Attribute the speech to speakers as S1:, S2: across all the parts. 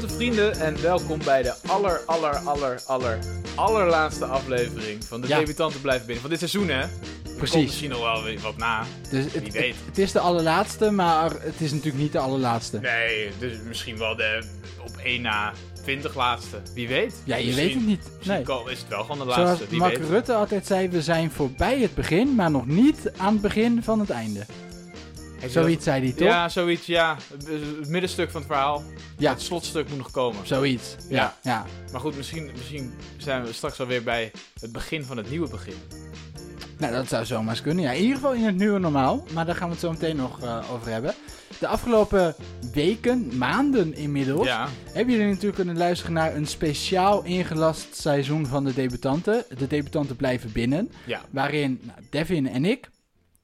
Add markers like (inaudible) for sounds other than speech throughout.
S1: Grote vrienden en welkom bij de aller, aller, aller, aller, allerlaatste aflevering van de
S2: Ja.
S1: Debutanten Blijven Binnen. Van dit seizoen, hè?
S2: Precies.
S1: komt misschien nog wel wat na.
S2: Dus het,
S1: Wie weet.
S2: Het, het is de allerlaatste, maar het is natuurlijk niet de allerlaatste.
S1: Nee, dus misschien wel de op 1 na 20 laatste. Wie weet.
S2: Ja, je
S1: Misschien-
S2: weet het niet. Nee.
S1: is het wel gewoon de
S2: Zoals
S1: laatste. Wie
S2: Mark
S1: weet.
S2: Rutte altijd zei, we zijn voorbij het begin, maar nog niet aan het begin van het einde. Zoiets zei hij toch?
S1: Ja, zoiets, ja. Het middenstuk van het verhaal.
S2: Ja.
S1: Het slotstuk moet nog komen.
S2: Zoiets. Ja.
S1: Ja.
S2: ja.
S1: Maar goed, misschien, misschien zijn we straks alweer bij het begin van het nieuwe begin.
S2: Nou, dat zou zomaar eens kunnen. Ja, in ieder geval in het nieuwe normaal. Maar daar gaan we het zo meteen nog eh, over hebben. De afgelopen weken, maanden inmiddels,
S1: Ja,
S2: hebben jullie natuurlijk kunnen luisteren naar een speciaal ingelast seizoen van de debutanten. De debutanten blijven binnen.
S1: ja.
S2: Waarin nou, Devin en ik.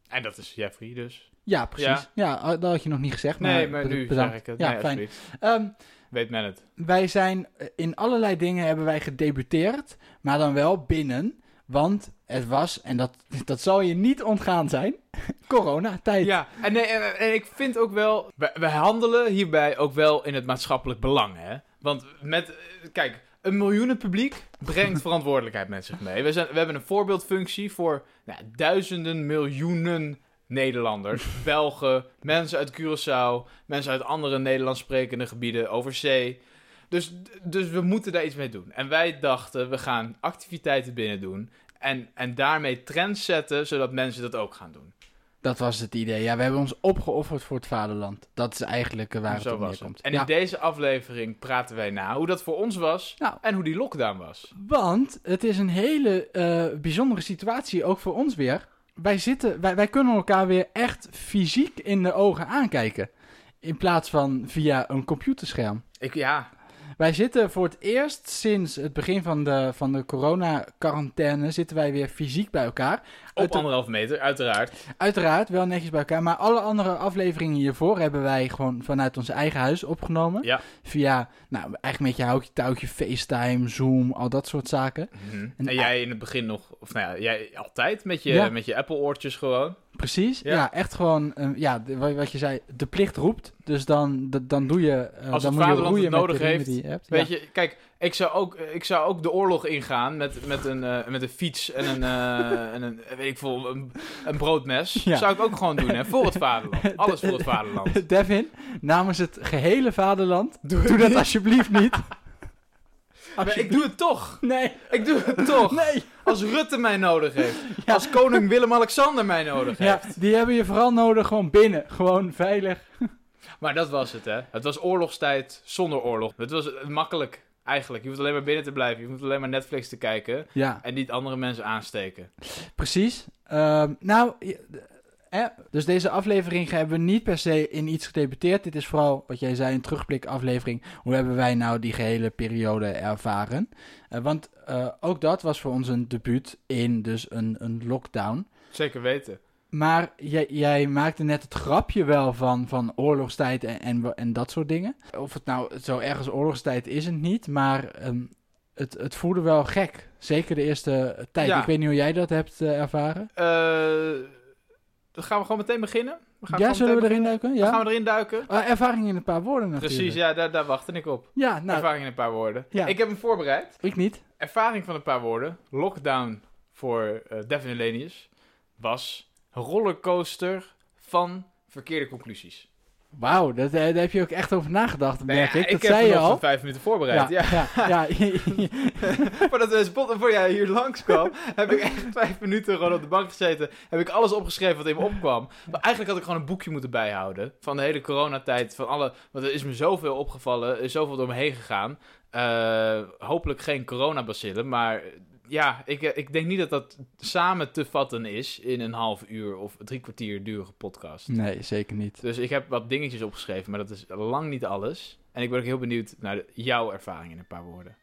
S1: En dat is Jeffrey dus.
S2: Ja, precies. Ja, oh, dat had je nog niet gezegd. Maar
S1: nee, maar nu
S2: bedankt.
S1: zeg ik het.
S2: Ja,
S1: nee,
S2: fijn. Ehm,
S1: Weet men het.
S2: wij zijn eh, in allerlei dingen hebben wij gedebuteerd, maar dan wel binnen. Want het was, en dat, (laughs) dat zal je niet ontgaan zijn, (laughs) coronatijd.
S1: Ja, en, nee, en, en ik vind ook wel... We, we handelen hierbij ook wel in het maatschappelijk belang, hè. Want met... eh, Kijk, een miljoenen publiek brengt (laughs) verantwoordelijkheid met zich mee. We, zijn, we hebben een voorbeeldfunctie voor nou, duizenden, miljoenen Nederlanders. (laughs) Belgen, mensen uit Curaçao, mensen uit andere Nederlands sprekende gebieden over zee. Dus, dus we moeten daar iets mee doen. En wij dachten, we gaan activiteiten binnen doen. En, en daarmee trends zetten, zodat mensen dat ook gaan doen.
S2: Dat was het idee. Ja, we hebben ons opgeofferd voor het vaderland. Dat is eigenlijk eh, waar het op neerkomt.
S1: het. En
S2: ja,
S1: in deze aflevering praten wij na hoe dat voor ons was
S2: Nou.
S1: en hoe die lockdown was.
S2: want het is een hele eh, bijzondere situatie, ook voor ons weer. Wij, zitten, wij, wij kunnen elkaar weer echt fysiek in de ogen aankijken. In plaats van via een computerscherm.
S1: Ik, ja,
S2: Wij zitten voor het eerst sinds het begin van de, van de corona-quarantaine zitten wij weer fysiek bij elkaar.
S1: op
S2: Uit-
S1: anderhalf meter, uiteraard.
S2: Uiteraard wel netjes bij elkaar, maar alle andere afleveringen hiervoor hebben wij gewoon vanuit ons eigen huis opgenomen.
S1: Ja.
S2: Via, nou, eigenlijk met je houtje touwtje, FaceTime, Zoom, al dat soort zaken.
S1: Mhm.
S2: En-
S1: En, jij in het begin nog, of nou ja, jij altijd met je,
S2: Ja.
S1: met je Apple-oortjes gewoon.
S2: Precies, ja,
S1: Ja.
S2: echt gewoon, eh, ja, wat je zei, de plicht roept. Dus dan, dan doe je, eh,
S1: Als
S2: dan
S1: het
S2: moet je roeien
S1: het nodig heeft,
S2: die je hebt.
S1: Weet
S2: Ja.
S1: je, kijk, ik zou ook, ik zou ook de oorlog ingaan met, met, een, eh, met een fiets en een, eh, (laughs) en een weet ik veel, een, een broodmes.
S2: Ja.
S1: Zou ik ook gewoon doen, hè, voor het vaderland. (laughs) Alles voor het vaderland. (laughs)
S2: Devin, namens het gehele vaderland,
S1: Doe,
S2: doe dat alsjeblieft niet.
S1: Maar ik doe het toch.
S2: Nee,
S1: Ik doe het toch.
S2: nee.
S1: Als Rutte mij nodig heeft. (laughs)
S2: Ja.
S1: Als koning Willem-Alexander mij nodig heeft.
S2: Ja, die hebben je vooral nodig gewoon binnen. Gewoon veilig. (laughs)
S1: Maar dat was het, hè. Het was oorlogstijd zonder oorlog. Het was makkelijk, eigenlijk. Je hoeft alleen maar binnen te blijven. Je hoeft alleen maar Netflix te kijken.
S2: Ja,
S1: En niet andere mensen aansteken.
S2: precies. Ehm, nou, dus deze aflevering hebben we niet per se in iets gedebuteerd. Dit is vooral, wat jij zei, een terugblikaflevering. Hoe hebben wij nou die gehele periode ervaren? Eh, want eh, ook dat was voor ons een debuut in dus een, een lockdown.
S1: Zeker weten.
S2: Maar jij, jij maakte net het grapje wel van, van oorlogstijd en, en, en dat soort dingen. Of het nou zo erg als oorlogstijd is het niet, maar ehm, het, het voelde wel gek. Zeker de eerste tijd.
S1: Ja.
S2: Ik weet niet hoe jij dat hebt eh, ervaren.
S1: Eh, dan gaan we gewoon meteen beginnen? We gaan
S2: Ja, zullen we erin duiken? Ja.
S1: Gaan we erin duiken?
S2: Ah, ervaring in een paar woorden natuurlijk.
S1: Precies, ja, daar, daar wachtte ik op.
S2: Ja, nou,
S1: Ervaring in een paar woorden.
S2: Ja.
S1: Ik heb hem voorbereid.
S2: ik niet.
S1: Ervaring van een paar woorden. Lockdown voor eh Devin Elenius was rollercoaster van verkeerde conclusies.
S2: Wauw, eh, daar heb je ook echt over nagedacht, merk ik. Dat
S1: heb
S2: zei je al.
S1: vijf minuten voorbereid. Ja.
S2: ja, ja, ja. (laughs) (laughs)
S1: voordat, we voor jij hier langskwam, heb ik echt vijf minuten gewoon op de bank gezeten. Heb ik alles opgeschreven wat in me opkwam. Maar eigenlijk had ik gewoon een boekje moeten bijhouden. Van de hele coronatijd. Van alle, want er is me zoveel opgevallen. Er is zoveel door me heen gegaan. Eh, hopelijk geen coronabacillen. Maar ja, ik, eh, ik denk niet dat dat samen te vatten is in een half uur of drie kwartier durige podcast.
S2: nee, zeker niet.
S1: Dus ik heb wat dingetjes opgeschreven, maar dat is lang niet alles. En ik ben ook heel benieuwd naar de- jouw ervaring in een paar woorden.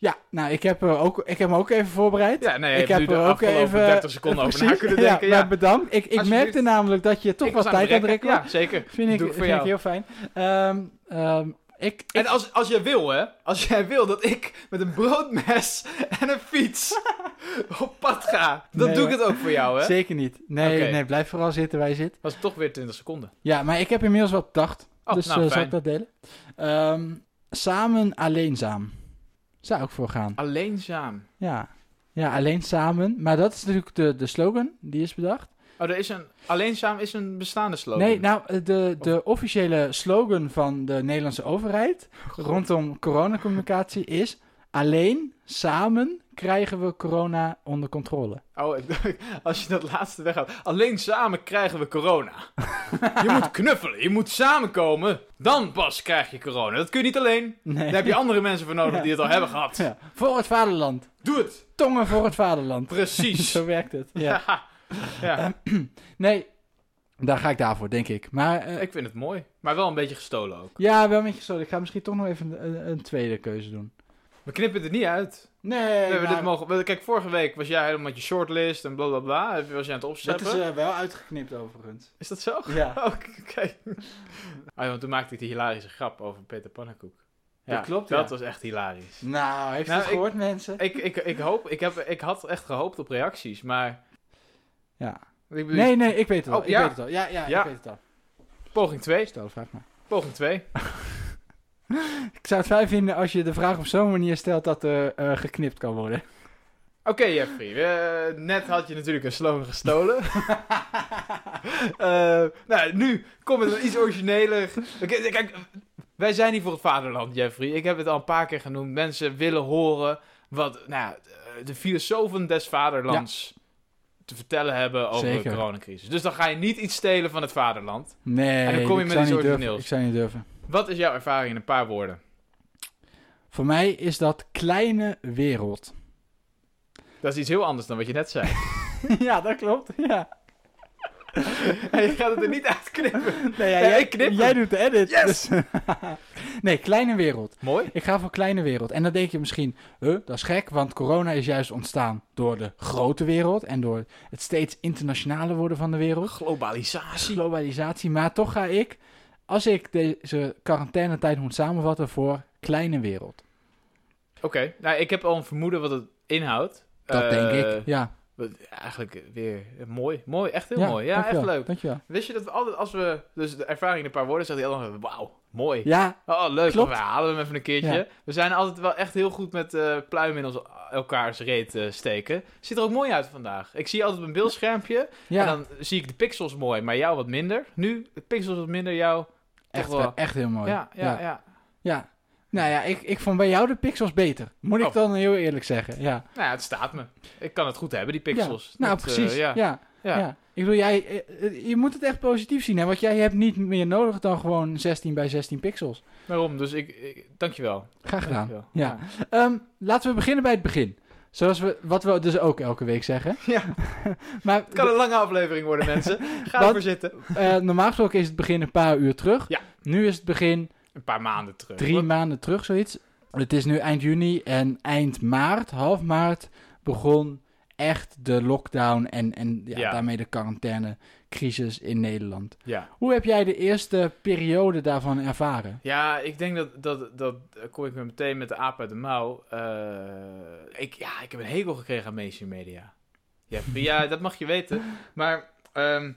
S2: Ja, nou, ik heb, er ook, ik heb hem ook even voorbereid.
S1: Ja, nee,
S2: ik heb er ook even
S1: 30 seconden over na kunnen denken. Ja,
S2: maar bedankt. Ik, ik merkte namelijk dat je toch wat tijd aan het
S1: rekken. Ja, zeker.
S2: Vind ik, vind
S1: jou.
S2: ik heel fijn. Ehm, ehm, ik, ik,
S1: En als, als jij wil, hè. Als jij wil dat ik met een broodmes en een fiets (laughs) op pad ga. Dan
S2: Nee,
S1: doe ik het ook voor jou, hè.
S2: Zeker niet. Nee, nee, blijf vooral zitten waar je zit.
S1: Dat is toch weer 20 seconden.
S2: Ja, maar ik heb inmiddels wat bedacht.
S1: Oh,
S2: dus
S1: nou,
S2: eh, zal ik dat delen? Ehm, samen alleenzaam. Zou ik voor gaan.
S1: Alleenzaam.
S2: Ja. Ja, alleen samen. Maar dat is natuurlijk de, de slogan die is bedacht.
S1: Oh, er is een... Alleenzaam is een bestaande slogan.
S2: Nee, nou, eh, de, de officiële slogan van de Nederlandse overheid rondom coronacommunicatie is... Alleen samen krijgen we corona onder controle.
S1: Oh, (laughs) als je dat laatste weghaalt. Alleen samen krijgen we corona. (laughs) je moet knuffelen, je moet samenkomen. Dan pas krijg je corona. Dat kun je niet alleen.
S2: Nee.
S1: Daar heb je andere mensen voor nodig
S2: Ja.
S1: die het al hebben gehad.
S2: Ja. Voor het vaderland.
S1: Doe het.
S2: Tongen voor het vaderland.
S1: Precies. (laughs)
S2: Zo werkt het. Ja.
S1: Ja. ja. (clears throat)
S2: Nee, daar ga ik daarvoor, denk ik. Maar eh,
S1: Ik vind het mooi. Maar wel een beetje gestolen ook.
S2: ja, wel een beetje zo. Ik ga misschien toch nog even een, een tweede keuze doen.
S1: We knippen het er niet uit.
S2: Nee,
S1: We hebben
S2: maar
S1: dit mogen... Kijk, vorige week was jij helemaal met je shortlist en bla bla bla. Was je aan het
S2: dat
S1: opzetten.
S2: is
S1: Is,
S2: eh, wel uitgeknipt overigens.
S1: dat zo? (laughs)
S2: Ja,
S1: Oké. Oh, ja, want toen maakte ik die hilarische grap over Peter Pannenkoek.
S2: Dat klopt,
S1: Dat
S2: ja.
S1: was echt hilarisch.
S2: nou, heeft
S1: Nou,
S2: het
S1: ik-
S2: gehoord mensen?
S1: Ik, ik, ik hoop, ik, heb, ik had echt gehoopt op reacties, maar...
S2: Ja.
S1: Ik bedoel,
S2: Nee, nee, ik weet het al.
S1: Oh,
S2: ik
S1: ja.
S2: weet het al. Ja, ja,
S1: Ja.
S2: ik weet het al.
S1: Poging 2.
S2: Stel, vraag maar.
S1: Poging 2. (laughs)
S2: Ik zou het fijn vinden als je de vraag op zo'n manier stelt dat er eh, geknipt kan worden.
S1: Oké, Jeffrey. eh, net had je natuurlijk een slogan gestolen. (laughs) Eh, nou, nu komt het iets origineler. Oké, Kijk, wij zijn hier voor het vaderland, Jeffrey. Ik heb het al een paar keer genoemd. Mensen willen horen wat nou, de filosofen des vaderlands te vertellen hebben over
S2: Zeker.
S1: de coronacrisis. Dus dan ga je niet iets stelen van het vaderland.
S2: Nee,
S1: En dan kom je met iets origineels.
S2: Ik zou niet durven.
S1: Wat is jouw ervaring in een paar woorden?
S2: Voor mij is dat kleine wereld.
S1: Dat is iets heel anders dan wat je net zei. (laughs)
S2: ja, dat klopt. Ja. (laughs)
S1: En je gaat het er niet uitknippen.
S2: Nee, ja,
S1: Ja,
S2: jij,
S1: knip
S2: jij doet de edit.
S1: Yes!
S2: dus- (laughs) nee, kleine wereld.
S1: Mooi.
S2: Ik ga voor kleine wereld. En dan denk je misschien, huh, dat is gek, want corona is juist ontstaan door de grote wereld en door het steeds internationaler worden van de wereld.
S1: Globalisatie.
S2: Globalisatie. Maar toch ga ik, als ik deze quarantainetijd moet samenvatten, voor kleine wereld.
S1: Oké, nou ik heb al een vermoeden wat het inhoudt.
S2: Dat
S1: Eh,
S2: denk ik. Ja,
S1: wat- Eigenlijk weer mooi. Mooi, echt heel
S2: ja
S1: mooi. Ja, echt leuk.
S2: Dankjewel.
S1: Wist je dat we altijd, als we dus de ervaring in een paar woorden zeggen, die anderen, wauw, mooi.
S2: Ja,
S1: Oh, leuk,
S2: Klopt.
S1: we halen hem even een keertje.
S2: Ja.
S1: We zijn altijd wel echt heel goed met eh pluimen in ons, elkaars reet eh, steken. Ziet er ook mooi uit vandaag. Ik zie altijd op een beeldschermpje
S2: ja.
S1: en dan zie ik de pixels mooi, maar jou wat minder. Nu, de pixels wat minder, jou
S2: echt,
S1: toch wel.
S2: echt heel mooi.
S1: Ja, ja, ja.
S2: Ja. Nou ja, ik, ik vond bij jou de pixels beter. Moet ik
S1: Oh.
S2: dan heel eerlijk zeggen. Ja.
S1: Nou ja, het staat me. Ik kan het goed hebben, die pixels.
S2: Nou,
S1: eh,
S2: precies.
S1: ja.
S2: ja.
S1: Ja.
S2: Ja. Ik bedoel, jij, eh, eh, je moet het echt positief zien. Hè? Want jij hebt niet meer nodig dan gewoon 16 bij 16 pixels.
S1: Waarom? Dus ik, ik dankjewel.
S2: Graag gedaan.
S1: Dankjewel.
S2: Ja. Ehm, laten we beginnen bij het begin. Zoals we, wat we dus ook elke week zeggen. (laughs)
S1: Ja. (laughs)
S2: maar
S1: Het kan een lange aflevering worden, (laughs) mensen. Ga ervoor zitten.
S2: normaal gesproken is het begin een paar uur terug.
S1: Ja.
S2: Nu is het begin
S1: Een paar maanden terug.
S2: drie maanden terug, zoiets. Het is nu eind juni en eind maart, half maart, begon echt de lockdown en, en ja,
S1: Ja.
S2: daarmee de quarantainecrisis in Nederland.
S1: Ja.
S2: Hoe heb jij de eerste periode daarvan ervaren?
S1: ja, ik denk dat, dat, dat kom ik me meteen met de aap uit de mouw. Eh, ik, ja, ik heb een hekel gekregen aan mainstream media. Ja, ja dat mag je weten. Maar ehm,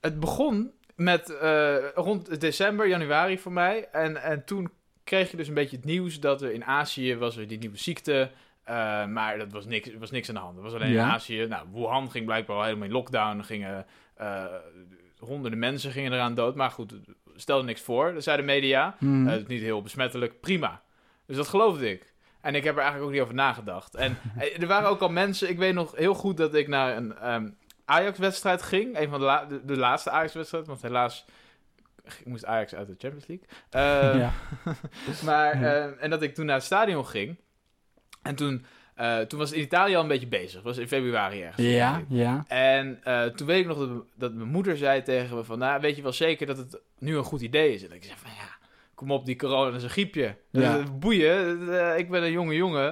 S1: het begon met eh, rond december, januari voor mij. En, en toen kreeg je dus een beetje het nieuws dat er in Azië was er die nieuwe ziekte. Eh, maar dat was niks, was niks aan de hand. Er was alleen
S2: Ja.
S1: in Azië. Nou, Wuhan ging blijkbaar al helemaal in lockdown. Gingen eh, honderden mensen gingen eraan dood. Maar goed, stelde niks voor. Dat zei de media.
S2: Hmm.
S1: Het is niet heel besmettelijk. Prima. Dus dat geloofde ik. En ik heb er eigenlijk ook niet over nagedacht. En (laughs) er waren ook al mensen... Ik weet nog heel goed dat ik naar een ehm, Ajax-wedstrijd ging. Een van de, la- de, de laatste Ajax-wedstrijd. Want helaas moest Ajax uit de Champions League. Eh,
S2: ja. (laughs)
S1: maar,
S2: Ja.
S1: eh, en dat ik toen naar het stadion ging. En toen, eh, toen was het in Italië al een beetje bezig. Dat was in februari ergens.
S2: ja, ja.
S1: En eh, toen weet ik nog dat, dat mijn moeder zei tegen me van... Nou, weet je wel zeker dat het nu een goed idee is? En ik zei van, ja, kom op, die corona is een griepje.
S2: Ja.
S1: Boeien, eh, ik ben een jonge jongen.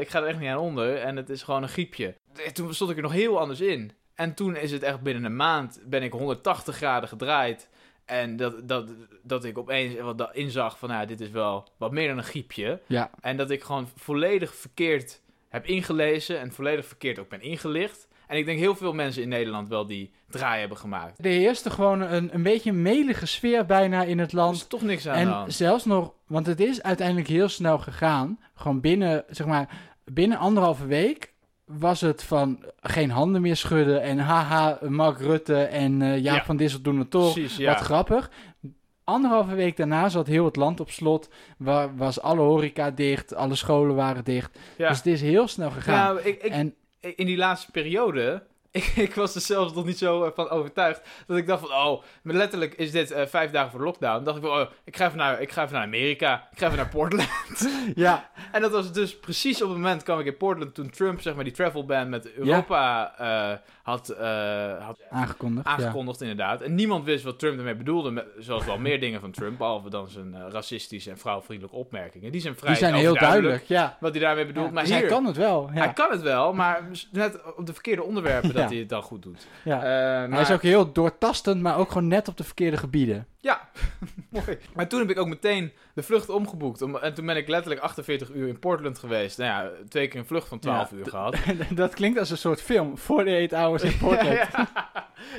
S1: Ik ga er echt niet aan onder. En het is gewoon een griepje. Eh, Toen stond ik er nog heel anders in. En toen is het echt binnen een maand... ben ik 180 graden gedraaid. En dat, dat, dat ik opeens wat inzag van... Nou, dit is wel wat meer dan een griepje.
S2: Ja,
S1: En dat ik gewoon volledig verkeerd heb ingelezen en volledig verkeerd ook ben ingelicht. En ik denk heel veel mensen in Nederland wel die draai hebben gemaakt.
S2: Er heerste gewoon een, een beetje een melige sfeer bijna in het
S1: Er is
S2: land.
S1: toch niks aan de
S2: En
S1: hand.
S2: zelfs nog, want het is uiteindelijk heel snel gegaan. Gewoon binnen, zeg maar, binnen anderhalve week was het van geen handen meer schudden. En haha, Mark Rutte en eh Jaap
S1: Ja.
S2: van Dissel doen het toch.
S1: Precies, ja.
S2: Wat grappig. Anderhalve week daarna zat heel het land op slot. Wa- was alle horeca dicht, alle scholen waren dicht.
S1: ja.
S2: Dus het is heel snel gegaan.
S1: Ja, ik, ik,
S2: en
S1: in die laatste periode, ik, (laughs) ik was er zelfs nog niet zo eh, van overtuigd, dat ik dacht van, oh, maar letterlijk is dit eh, vijf dagen voor lockdown. dacht ik van, oh, ik ga, even naar, ik ga even naar Amerika, ik ga even naar Portland. (laughs)
S2: ja, (laughs)
S1: en dat was dus precies op het moment kwam ik in Portland toen Trump, zeg maar, die travel ban met Europa eh, had, eh, had
S2: aangekondigd. ja.
S1: aangekondigd inderdaad. En niemand wist wat Trump ermee bedoelde, met, zoals wel meer dingen van Trump, behalve dan zijn eh, racistische en vrouwvriendelijke opmerkingen. Die zijn vrij
S2: Die zijn heel duidelijk, ja.
S1: wat hij daarmee bedoelt.
S2: Ja,
S1: maar
S2: dus
S1: hier,
S2: hij kan het wel. Ja.
S1: hij kan het wel, maar net op de verkeerde onderwerpen (laughs) dat hij het dan goed doet.
S2: ja.
S1: Eh,
S2: Hij
S1: maar,
S2: is ook heel doortastend, maar ook gewoon net op de verkeerde gebieden.
S1: Ja, (laughs) mooi. Maar toen heb ik ook meteen de vlucht omgeboekt. Om, en toen ben ik letterlijk 48 uur in Portland geweest. Nou ja, twee keer een vlucht van 12
S2: Ja,
S1: uur gehad. (laughs)
S2: dat klinkt als een soort film. 48 hours in (laughs) Portland.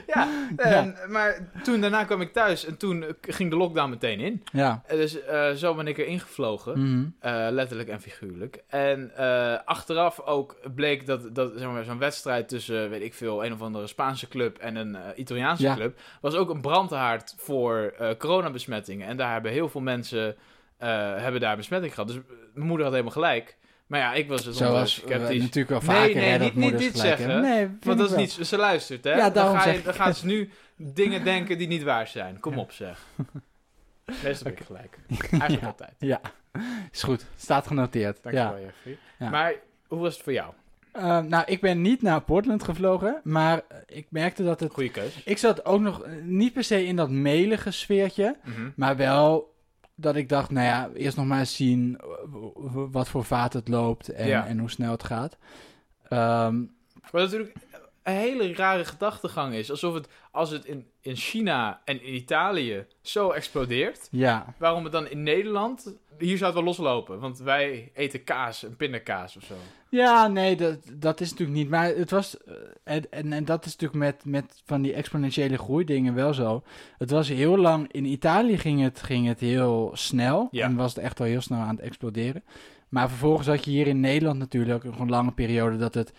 S1: ja. En, maar toen daarna kwam ik thuis en toen ging de lockdown meteen in.
S2: Ja.
S1: Dus eh, zo ben ik erin gevlogen.
S2: Mhm.
S1: Eh, letterlijk en figuurlijk. En eh, achteraf ook bleek dat, dat zeg maar, zo'n wedstrijd tussen, weet ik veel, een of andere Spaanse club en een Italiaanse club, was ook een brandhaard voor eh, coronabesmettingen. En daar hebben heel veel mensen eh, hebben daar besmetting gehad. Dus eh, mijn moeder had helemaal gelijk. Maar ja, ik was het
S2: Zoals
S1: sceptisch.
S2: natuurlijk wel
S1: Nee,
S2: vaker
S1: nee,
S2: hè, dat
S1: niet- niet dit zeggen.
S2: Nee,
S1: Want dat is niet, ze luistert, hè?
S2: Ja,
S1: dan, ga je, dan gaat ze nu dingen denken die niet waar zijn. Kom
S2: Ja.
S1: op, zeg. Meestal heb ik gelijk. Eigenlijk (laughs)
S2: Ja.
S1: altijd.
S2: wel. Is goed, staat genoteerd.
S1: Dankjewel,
S2: Ja.
S1: Jeffrey.
S2: Ja.
S1: Maar hoe was het voor jou?
S2: Eh, nou, ik ben niet naar Portland gevlogen, maar ik merkte dat het...
S1: Goeie keus.
S2: Ik zat ook nog eh, niet per se in dat melige sfeertje,
S1: Mhm.
S2: maar wel dat ik dacht, nou ja, eerst nog maar eens zien eh, wat voor vaart het loopt en,
S1: Ja.
S2: en hoe snel het gaat. Ehm,
S1: Wat natuurlijk een hele rare gedachtegang is. Alsof het, als het in, in China en in Italië zo explodeert,
S2: ja,
S1: waarom het dan in Nederland, hier zou het wel loslopen. Want wij eten kaas, een pindakaas of zo.
S2: Ja, nee, dat, dat is natuurlijk niet. Maar het was. eh, En, en, en dat is natuurlijk met, met van die exponentiële groeidingen wel zo. Het was heel lang. In Italië ging het, ging het heel snel.
S1: Ja.
S2: En was het echt al heel snel aan het exploderen. Maar vervolgens had je hier in Nederland natuurlijk nog een lange periode dat het.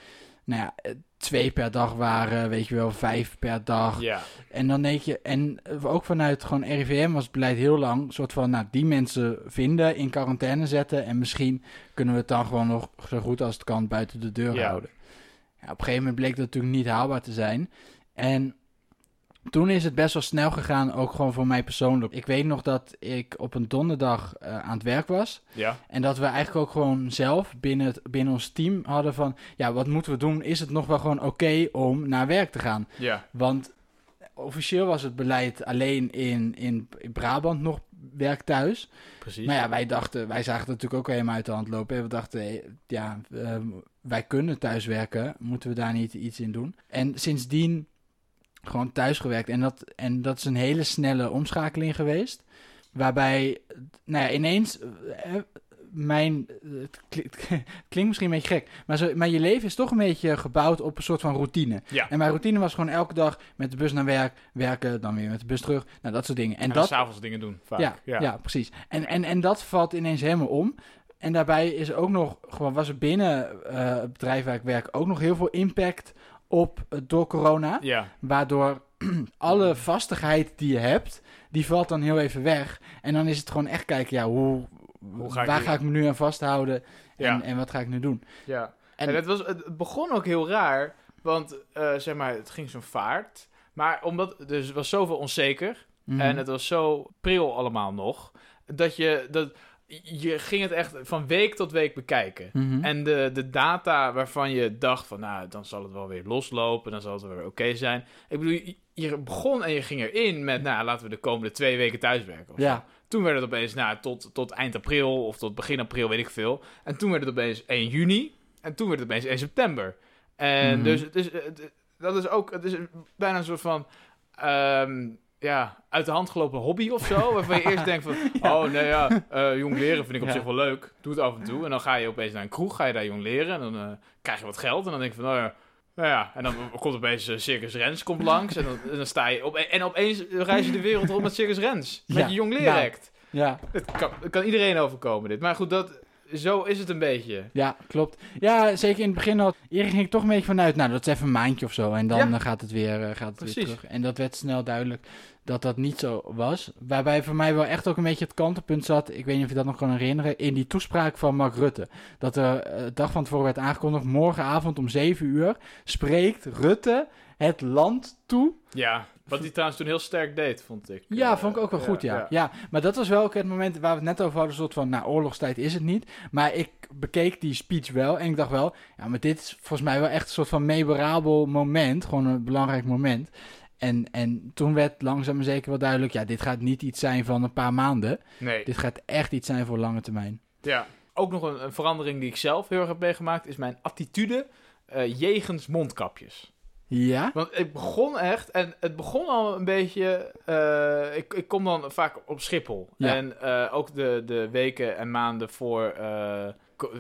S2: Nou ja, twee per dag waren, weet je wel, vijf per dag.
S1: Ja.
S2: En dan denk je, en ook vanuit gewoon RIVM was het beleid heel lang, soort van, nou, die mensen vinden, in quarantaine zetten en misschien kunnen we het dan gewoon nog zo goed als het kan buiten de deur
S1: Ja.
S2: houden. Ja, op een gegeven moment bleek dat natuurlijk niet haalbaar te zijn. En toen is het best wel snel gegaan, ook gewoon voor mij persoonlijk. Ik weet nog dat ik op een donderdag eh, aan het werk was.
S1: Ja.
S2: En dat we eigenlijk ook gewoon zelf binnen, het, binnen ons team hadden van... Ja, wat moeten we doen? Is het nog wel gewoon oké om naar werk te gaan?
S1: Ja.
S2: Want officieel was het beleid alleen in, in, in Brabant nog werk thuis.
S1: Precies.
S2: Maar ja, wij dachten, wij zagen het natuurlijk ook helemaal uit de hand lopen. En we dachten, hé, ja, ehm, wij kunnen thuiswerken. Moeten we daar niet iets in doen? En sindsdien gewoon thuisgewerkt. En dat, en dat is een hele snelle omschakeling geweest. Waarbij, nou ja, ineens... eh, mijn, het klinkt, het (laughs) klinkt misschien een beetje gek, maar, zo, maar je leven is toch een beetje gebouwd op een soort van routine.
S1: Ja.
S2: En mijn routine was gewoon elke dag met de bus naar werk, werken, dan weer met de bus terug. Nou, dat soort dingen. En,
S1: En,
S2: dat,
S1: s'avonds dingen doen, vaak.
S2: ja, ja. precies. En, en, en dat valt ineens helemaal om. En daarbij is ook nog, gewoon was er binnen eh, het bedrijf waar ik werk ook nog heel veel impact op eh, door corona.
S1: Ja.
S2: Waardoor (clears throat) alle vastigheid die je hebt, die valt dan heel even weg. En dan is het gewoon echt kijken, ja, hoe,
S1: Hoe ga ik
S2: waar
S1: nu-
S2: ga ik me nu aan vasthouden en,
S1: Ja.
S2: en wat ga ik nu doen?
S1: Ja.
S2: En-
S1: En, het, was, het begon ook heel raar, want eh, zeg maar, het ging zo'n vaart. Maar omdat dus was zoveel onzeker
S2: Mhm.
S1: en het was zo pril allemaal nog, dat je, dat, je ging het echt van week tot week bekijken.
S2: Mhm.
S1: En de, de data waarvan je dacht van, nou, dan zal het wel weer loslopen, dan zal het wel weer oké zijn. Ik bedoel, je, begon en je ging erin met, nou, laten we de komende twee weken thuiswerken. of zo.
S2: ja,
S1: Toen werd het opeens, nou, tot, tot eind april of tot begin april, weet ik veel. En toen werd het opeens 1 juni. En toen werd het opeens 1 september. En
S2: Mhm.
S1: dus het is, het- dat is ook, het is bijna een soort van, ehm, ja, uit de hand gelopen hobby of zo. Waarvan je eerst denkt van, (laughs) oh nee ja, eh, jong leren vind ik op
S2: Ja.
S1: zich wel leuk. Doe het af en toe. En dan ga je opeens naar een kroeg, ga je daar jong leren. En dan eh, krijg je wat geld. En dan denk je van, nou ja, Nou ja, en dan komt opeens uh, Circus Rens komt langs. En dan, en dan sta je op, en opeens reis je de wereld rond met Circus Rens. Met
S2: Ja,
S1: je jong
S2: nou.
S1: leeract.
S2: Ja,
S1: Het kan, het kan iedereen overkomen dit. Maar goed, dat, zo is het een beetje.
S2: ja, klopt. Ja, zeker in het begin al. Eerder ging ik toch een beetje vanuit, nou, dat is even een maandje of zo. En dan
S1: Ja.
S2: eh, gaat het, weer, eh, gaat het weer terug. En dat werd snel duidelijk dat dat niet zo was. Waarbij voor mij wel echt ook een beetje het kantelpunt zat. Ik weet niet of je dat nog kan herinneren. In die toespraak van Mark Rutte. Dat er eh, de dag van tevoren werd aangekondigd. Morgenavond om 7 uur spreekt Rutte het land toe
S1: Ja, wat hij trouwens toen heel sterk deed, vond ik.
S2: Ja,
S1: Eh,
S2: vond ik ook wel goed, ja. ja. maar dat was wel ook het moment waar we het net over hadden, soort van, nou, oorlogstijd is het niet. Maar ik bekeek die speech wel en ik dacht wel, ja, maar dit is volgens mij wel echt een soort van memorabel moment, gewoon een belangrijk moment. En, en toen werd langzaam maar zeker wel duidelijk, ja, dit gaat niet iets zijn van een paar maanden.
S1: Nee,
S2: Dit gaat echt iets zijn voor lange termijn.
S1: ja. Ook nog een, een verandering die ik zelf heel erg heb meegemaakt, is mijn attitude eh jegens mondkapjes.
S2: Ja?
S1: Want ik begon echt, en het begon al een beetje. eh, ik, ik kom dan vaak op Schiphol.
S2: Ja.
S1: En eh, ook de, de weken en maanden voor eh,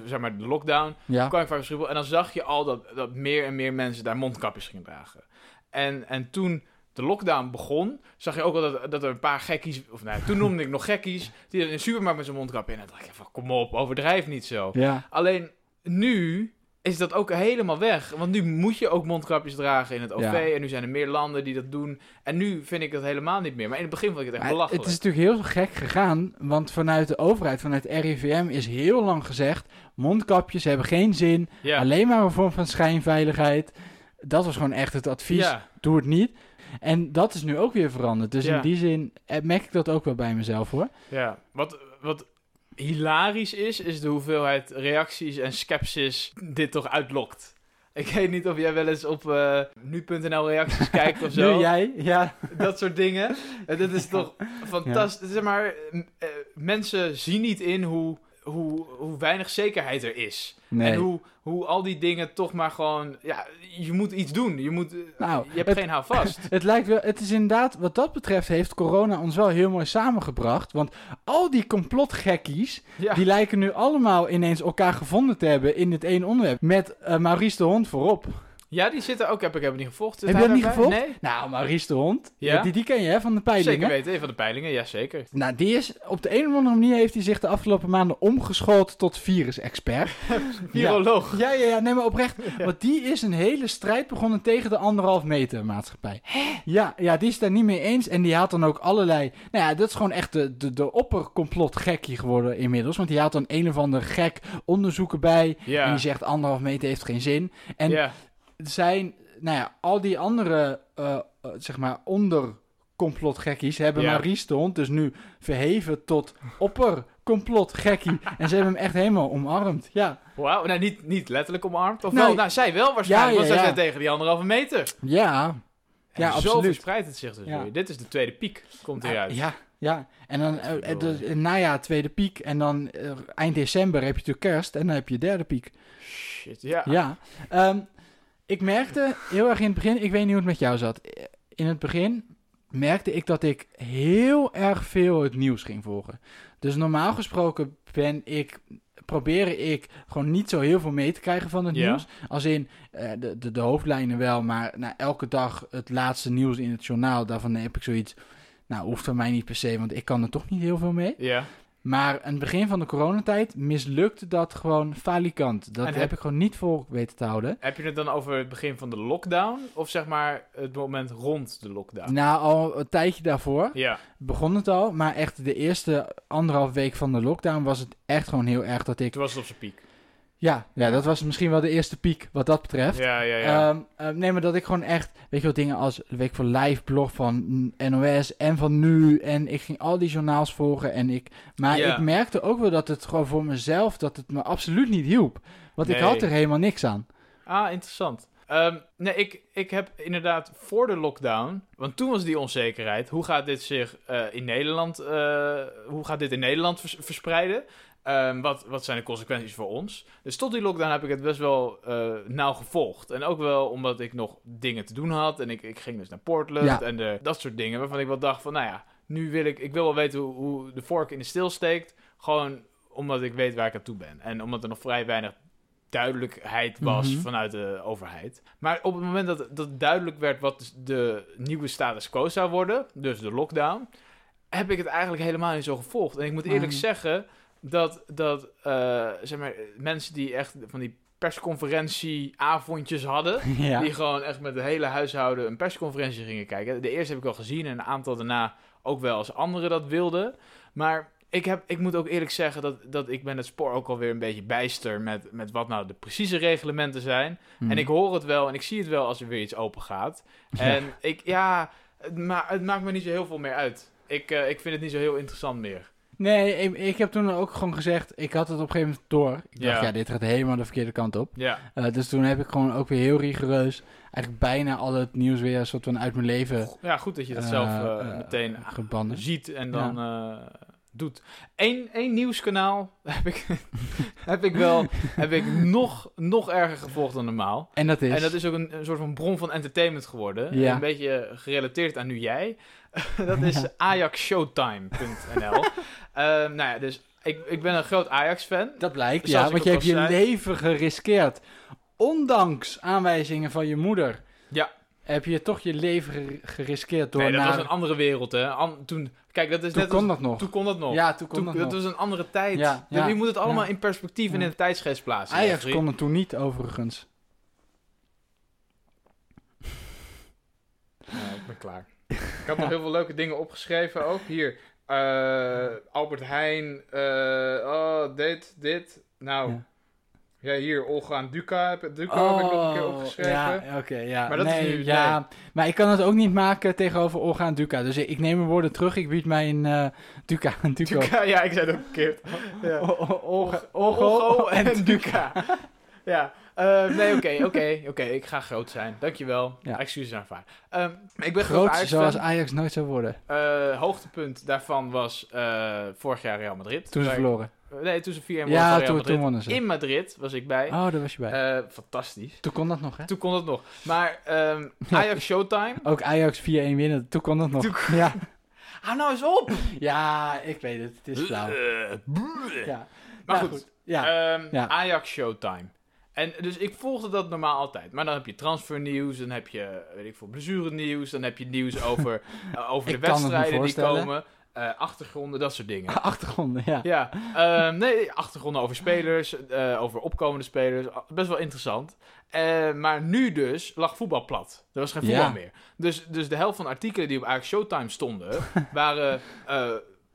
S1: zeg maar de lockdown
S2: Ja?
S1: kwam ik vaak op Schiphol. En dan zag je al dat, dat meer en meer mensen daar mondkapjes gingen dragen. En, en toen de lockdown begon, zag je ook al dat, dat er een paar gekkies, of nee, toen noemde ik nog gekkies, die in de supermarkt met zijn mondkap in. En dan dacht ik van, kom op, overdrijf niet zo.
S2: Ja.
S1: Alleen nu is dat ook helemaal weg. Want nu moet je ook mondkapjes dragen in het OV.
S2: Ja.
S1: En nu zijn er meer landen die dat doen. En nu vind ik dat helemaal niet meer. Maar in het begin vond ik het echt
S2: Maar
S1: belachelijk.
S2: het is natuurlijk heel gek gegaan, want vanuit de overheid, vanuit RIVM is heel lang gezegd, mondkapjes hebben geen zin,
S1: ja.
S2: Alleen maar een vorm van schijnveiligheid. Dat was gewoon echt het advies.
S1: Ja.
S2: Doe het niet. En dat is nu ook weer veranderd. Dus in die zin eh, merk ik dat ook wel bij mezelf hoor.
S1: ja. Wat, wat hilarisch is, is de hoeveelheid reacties en skepsis dit toch uitlokt. Ik weet niet of jij wel eens op eh, nu.nl reacties (laughs) kijkt of zo.
S2: Nu jij? Ja.
S1: dat soort dingen. En dat is toch fantastisch. Zeg maar, eh, mensen zien niet in hoe, hoe, hoe weinig zekerheid er is.
S2: Nee.
S1: En hoe, hoe al die dingen toch maar gewoon... Ja, je moet iets doen. Je, moet, eh,
S2: Nou,
S1: je hebt
S2: het-
S1: geen houvast. (laughs)
S2: Het lijkt wel, het is inderdaad, wat dat betreft heeft corona ons wel heel mooi samengebracht. Want al die complotgekkies,
S1: Ja,
S2: die lijken nu allemaal ineens elkaar gevonden te hebben in dit één onderwerp. Met eh, Maurice de Hond voorop.
S1: Ja, die zitten ook. Heb ik heb niet gevolgd.
S2: Heb je dat niet gevolgd? Nou, Maurice de Hond,
S1: Ja?
S2: die, die ken je hè, van de
S1: Nee,
S2: peilingen.
S1: zeker weten. Een van de peilingen, ja zeker.
S2: Nou, die is op de een of andere manier heeft hij zich de afgelopen maanden omgeschoold tot virusexpert. (laughs)
S1: Viroloog.
S2: Ja, ja, ja, nee, maar oprecht. (laughs) Want die is een hele strijd begonnen tegen de anderhalf meter maatschappij. Ja, ja, die is daar niet mee eens. En die haalt dan ook allerlei... Nou ja, dat is gewoon echt de, de, de geworden inmiddels. Want die haalt dan een of ander gek onderzoek erbij.
S1: Ja.
S2: En die zegt anderhalf meter heeft geen zin. En
S1: ja.
S2: Zijn, nou ja, al die andere, eh, eh, zeg maar, ondercomplotgekkies hebben
S1: Ja.
S2: Maurice de Hond dus nu verheven tot oppercomplotgekkie. (laughs) en ze hebben hem echt helemaal omarmd. Ja,
S1: Wauw. Nou, niet, niet letterlijk omarmd. Of
S2: Nee.
S1: wel? Nou, zij wel waarschijnlijk.
S2: Ja,
S1: want zij zijn tegen die anderhalve meter.
S2: ja.
S1: En
S2: Ja,
S1: zo
S2: absoluut.
S1: verspreidt het zich dus weer. Dit is de tweede piek. Komt hieruit.
S2: Ja, ja. En dan eh, de, najaar tweede piek. En dan eind december heb je natuurlijk kerst. En dan heb je derde piek.
S1: Shit, ja.
S2: Ja. Ehm, ik merkte heel erg in het begin, ik weet niet hoe het met jou zat. In het begin merkte ik dat ik heel erg veel het nieuws ging volgen. Dus normaal gesproken ben ik, probeer ik gewoon niet zo heel veel mee te krijgen van het nieuws. Als in eh, de, de, de hoofdlijnen wel, maar nou, elke dag het laatste nieuws in het journaal, daarvan heb ik zoiets. Nou, hoeft van mij niet per se, want ik kan er toch niet heel veel mee.
S1: Ja.
S2: Maar aan het begin van de coronatijd mislukte dat gewoon falikant. Dat heb
S1: heb-
S2: ik gewoon niet vol weten te houden.
S1: Heb je het dan over het begin van de lockdown? Of zeg maar het moment rond de lockdown?
S2: Nou, al een tijdje daarvoor
S1: Ja.
S2: begon het al. Maar echt de eerste anderhalf week van de lockdown was het echt gewoon heel erg dat ik...
S1: Toen was het op zijn piek.
S2: Ja, ja dat was misschien wel de eerste piek wat dat betreft.
S1: Ja, ja, ja.
S2: Ehm, ehm, nee, maar dat ik gewoon echt, weet je wel, dingen als de Week voor Live blog van NOS en van Nu. En ik ging al die journaals volgen. En ik, maar
S1: Ja.
S2: ik merkte ook wel dat het gewoon voor mezelf, dat het me absoluut niet hielp. Want ik had er helemaal niks aan.
S1: Ah, interessant. Ehm, nee, ik, ik heb inderdaad voor de lockdown, want toen was die onzekerheid, hoe gaat dit zich eh, in Nederland, eh, hoe gaat dit in Nederland vers- verspreiden? Ehm, wat, wat zijn de consequenties voor ons? Dus tot die lockdown heb ik het best wel eh, nauw gevolgd. En ook wel omdat ik nog dingen te doen had. En ik, ik ging dus naar Portland
S2: Ja.
S1: en de, dat soort dingen. Waarvan ik wel dacht van, nou ja, nu wil ik, ik wil wel weten hoe, hoe de vork in de steel steekt. Gewoon omdat ik weet waar ik aan toe ben. En omdat er nog vrij weinig duidelijkheid was
S2: Mhm.
S1: vanuit de overheid. Maar op het moment dat, dat duidelijk werd wat dus de nieuwe status quo zou worden, dus de lockdown, heb ik het eigenlijk helemaal niet zo gevolgd. En ik moet eerlijk
S2: Mhm.
S1: zeggen dat, dat eh, zeg maar, mensen die echt van die persconferentie-avondjes hadden, (laughs)
S2: ja.
S1: die gewoon echt met het hele huishouden een persconferentie gingen kijken. De eerste heb ik al gezien en een aantal daarna ook wel als anderen dat wilden. Maar ik, heb, ik moet ook eerlijk zeggen dat, dat ik ben het spoor ook alweer een beetje bijster met, met wat nou de precieze reglementen zijn. En ik hoor het wel en ik zie het wel als er weer iets open gaat.
S2: Ja.
S1: En ik, ja, het, ma het maakt me niet zo heel veel meer uit. Ik, eh, ik vind het niet zo heel interessant meer.
S2: Nee, ik, ik heb toen ook gewoon gezegd, ik had het op een gegeven moment door. Ik dacht,
S1: Ja.
S2: ja, dit gaat helemaal de verkeerde kant op.
S1: Ja,
S2: Eh, dus toen heb ik gewoon ook weer heel rigoureus, eigenlijk bijna al het nieuws weer een soort van uit mijn leven
S1: ja goed dat je dat
S2: eh,
S1: zelf eh, meteen
S2: gebannen.
S1: ziet en dan doet. Eén, één nieuwskanaal (laughs) heb ik, heb ik wel heb ik nog, nog erger gevolgd dan normaal.
S2: En dat is...
S1: En dat is ook een, een soort van bron van entertainment geworden.
S2: Ja.
S1: Een beetje gerelateerd aan nu jij. (laughs) dat is
S2: Ja.
S1: ajaxshowtime.nl. Ehm nou ja, dus ik, ik ben een groot Ajax-fan.
S2: Dat blijkt, ja, want je hebt je leven geriskeerd. Ondanks aanwijzingen van je moeder.
S1: Ja.
S2: Heb je toch je leven ger- geriskeerd door
S1: Nee, dat
S2: naar...
S1: was een andere wereld, hè. An- toen, kijk, dat is
S2: Toen
S1: net
S2: kon
S1: als-
S2: dat nog.
S1: Toen kon dat nog.
S2: Ja, toen kon
S1: Toen-
S2: dat
S1: dat
S2: nog.
S1: was een andere tijd.
S2: Ja,
S1: Dus
S2: ja,
S1: je moet het allemaal
S2: ja.
S1: in perspectief en in de tijdsgeest plaatsen.
S2: Ajax kon het toen niet, overigens.
S1: Ja, ik ben klaar. Ik had nog heel veel leuke dingen opgeschreven ook. Hier, eh, Albert Heijn, eh, oh, dit, dit. Nou,
S2: Ja.
S1: ja, hier, Olga en Duca, heb, Duca heb ik nog een keer opgeschreven.
S2: Oh, Ja, oké, ja.
S1: Maar dat is
S2: nee,
S1: nu-
S2: ja. Maar ik kan het ook niet maken tegenover Olga en Duca. Dus ik, ik neem mijn woorden terug. Ik bied mijn eh Duca en Duco.
S1: Duca, ja, ik zei het ook verkeerd. Ja. Olgo en Duca. ja, eh, nee, oké, oké, oké. Ik ga groot zijn. Dankjewel.
S2: Ja.
S1: Excuses aanvaard. Ehm ik ben groot Ajax
S2: zoals. Ajax nooit zou worden.
S1: Eh, hoogtepunt daarvan was eh, vorig jaar Real Madrid.
S2: Toen ze verloren.
S1: Nee, toen ze 4 1
S2: Ja,
S1: Real
S2: toen,
S1: Madrid.
S2: toen wonnen ze.
S1: In Madrid was ik bij.
S2: Oh, daar was je bij.
S1: Fantastisch.
S2: toen kon dat nog, hè?
S1: Toen kon het nog. Maar ehm, (laughs) Ajax Showtime.
S2: Ook Ajax 4-1 winnen. Toen kon dat nog.
S1: Toen
S2: Ja. (laughs)
S1: Hou nou eens op! (laughs)
S2: ja, ik weet het. Het is flauw. Ja.
S1: Maar
S2: Nou,
S1: goed,
S2: Ja.
S1: Ehm,
S2: Ja.
S1: Ajax Showtime. En dus ik volgde dat normaal altijd. Maar dan heb je transfernieuws, dan heb je, weet ik veel, blessurenieuws, dan heb je nieuws (laughs) over, eh, over de wedstrijden die komen, eh, achtergronden, dat soort dingen. (laughs)
S2: Achtergronden, ja.
S1: Ja, ehm, nee, achtergronden over spelers, eh, over opkomende spelers, ah, best wel interessant. Maar nu dus lag voetbal plat. Er was geen voetbal
S2: Ja.
S1: meer. Dus, dus de helft van de artikelen die op Ajax Showtime stonden, (laughs) waren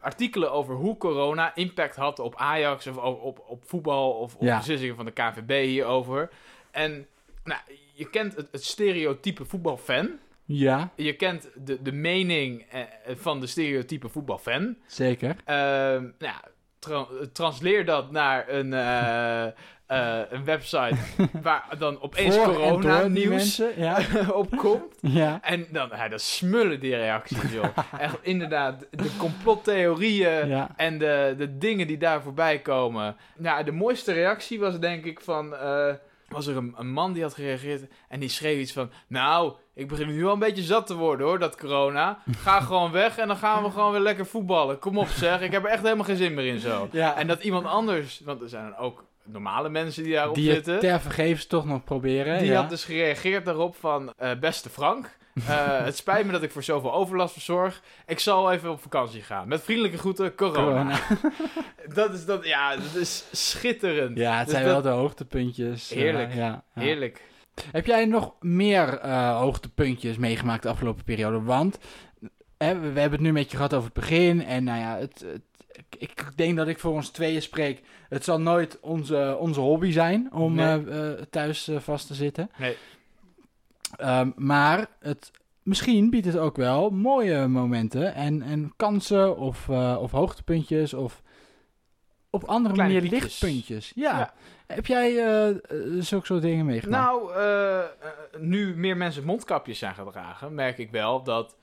S1: artikelen over hoe corona impact had op Ajax of op, op, op voetbal of op
S2: Ja.
S1: beslissingen van de KVB hierover. En nou, je kent het, het stereotype voetbalfan.
S2: Ja,
S1: Je kent de, de mening eh, van de stereotype voetbalfan.
S2: zeker.
S1: Ehm, nou tra- transleer dat naar een, eh, eh, een website (laughs) waar dan opeens
S2: Voor en door
S1: corona
S2: die
S1: nieuws
S2: mensen, Ja. (laughs)
S1: opkomt.
S2: ja.
S1: En dan, ja, dan smullen die reacties, joh. (laughs) Echt inderdaad, de complottheorieën
S2: ja.
S1: en de, de dingen die daar voorbij komen. Nou, de mooiste reactie was denk ik van... eh, was er een, een man die had gereageerd en die schreef iets van... Nou, ik begin nu wel een beetje zat te worden hoor, dat corona. Ga gewoon weg en dan gaan we gewoon weer lekker voetballen. Kom op zeg, ik heb er echt helemaal geen zin meer in zo.
S2: ja.
S1: En dat iemand anders, want er zijn dan ook normale mensen die daarop
S2: die
S1: zitten...
S2: ter vergeefs toch nog proberen.
S1: Die
S2: ja.
S1: had dus gereageerd daarop van... eh, beste Frank, eh, het spijt me dat ik voor zoveel overlast verzorg. Ik zal even op vakantie gaan. Met vriendelijke groeten, corona.
S2: Corona. (laughs)
S1: dat, is dat, ja, dat is schitterend.
S2: Ja, het
S1: Dus
S2: zijn
S1: dat-
S2: wel de hoogtepuntjes. eh,
S1: Heerlijk.
S2: ja, ja.
S1: Heerlijk.
S2: Heb jij nog meer eh, hoogtepuntjes meegemaakt de afgelopen periode? Want hè, we, we hebben het nu een beetje gehad over het begin. En nou ja, het, het- ik, denk dat ik voor ons tweeën spreek. Het zal nooit onze, onze hobby zijn om
S1: Nee.
S2: eh, eh, thuis eh, vast te zitten.
S1: Nee.
S2: Ehm, maar het, misschien biedt het ook wel mooie momenten en, en kansen of, of hoogtepuntjes of op andere
S1: Kleine
S2: manier lichtpuntjes. Ja.
S1: Ja.
S2: Heb jij zulke soort dingen meegemaakt?
S1: Nou, nu meer mensen mondkapjes zijn gaan dragen, merk ik wel dat,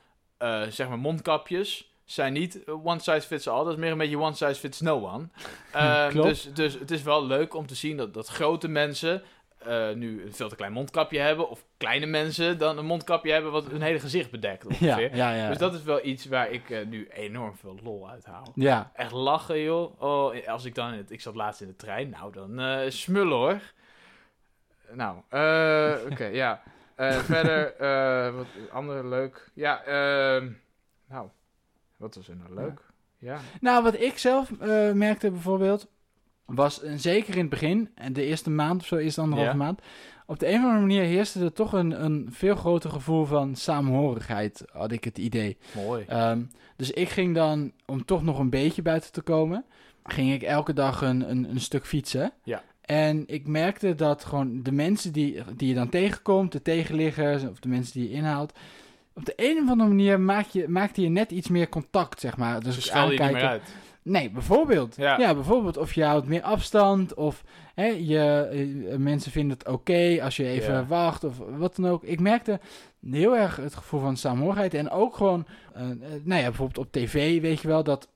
S1: zeg maar, mondkapjes zijn niet eh, one size fits all. Dat is meer een beetje one size fits no one. (laughs) Eh,
S2: Klopt.
S1: dus, dus het is wel leuk om te zien dat, dat grote mensen eh, nu een veel te klein mondkapje hebben. Of kleine mensen dan een mondkapje hebben wat hun hele gezicht bedekt ongeveer.
S2: ja, ja.
S1: Dus dat is wel iets waar ik eh, nu enorm veel lol uit haal.
S2: ja.
S1: Echt lachen, joh. Oh, als ik dan... in het- Ik zat laatst in de trein. Nou, dan eh, smullen, hoor. nou, oké, (laughs) ja. Verder, wat andere leuk. Ja, ehm, nou, wat was er nou leuk? Ja.
S2: Nou, wat ik zelf eh, merkte bijvoorbeeld, was eh, zeker in het begin, en de eerste maand of zo, eerste anderhalve
S1: Ja.
S2: maand, op de een of andere manier heerste er toch een, een veel groter gevoel van saamhorigheid, had ik het idee.
S1: Mooi.
S2: Ehm, dus ik ging dan, om toch nog een beetje buiten te komen, ging ik elke dag een, een, een stuk fietsen.
S1: Ja.
S2: En ik merkte dat gewoon de mensen die, die je dan tegenkomt, de tegenliggers of de mensen die je inhaalt, op de een of andere manier maak je, maakte je net iets meer contact, zeg maar. Dus
S1: Dus je niet meer uit.
S2: Nee, bijvoorbeeld.
S1: Ja.
S2: Ja. bijvoorbeeld of je houdt meer afstand of hè, je, eh, mensen vinden het oké als je even
S1: Ja.
S2: wacht of wat dan ook. Ik merkte heel erg het gevoel van saamhorigheid en ook gewoon, eh, nou ja, bijvoorbeeld op tv weet je wel dat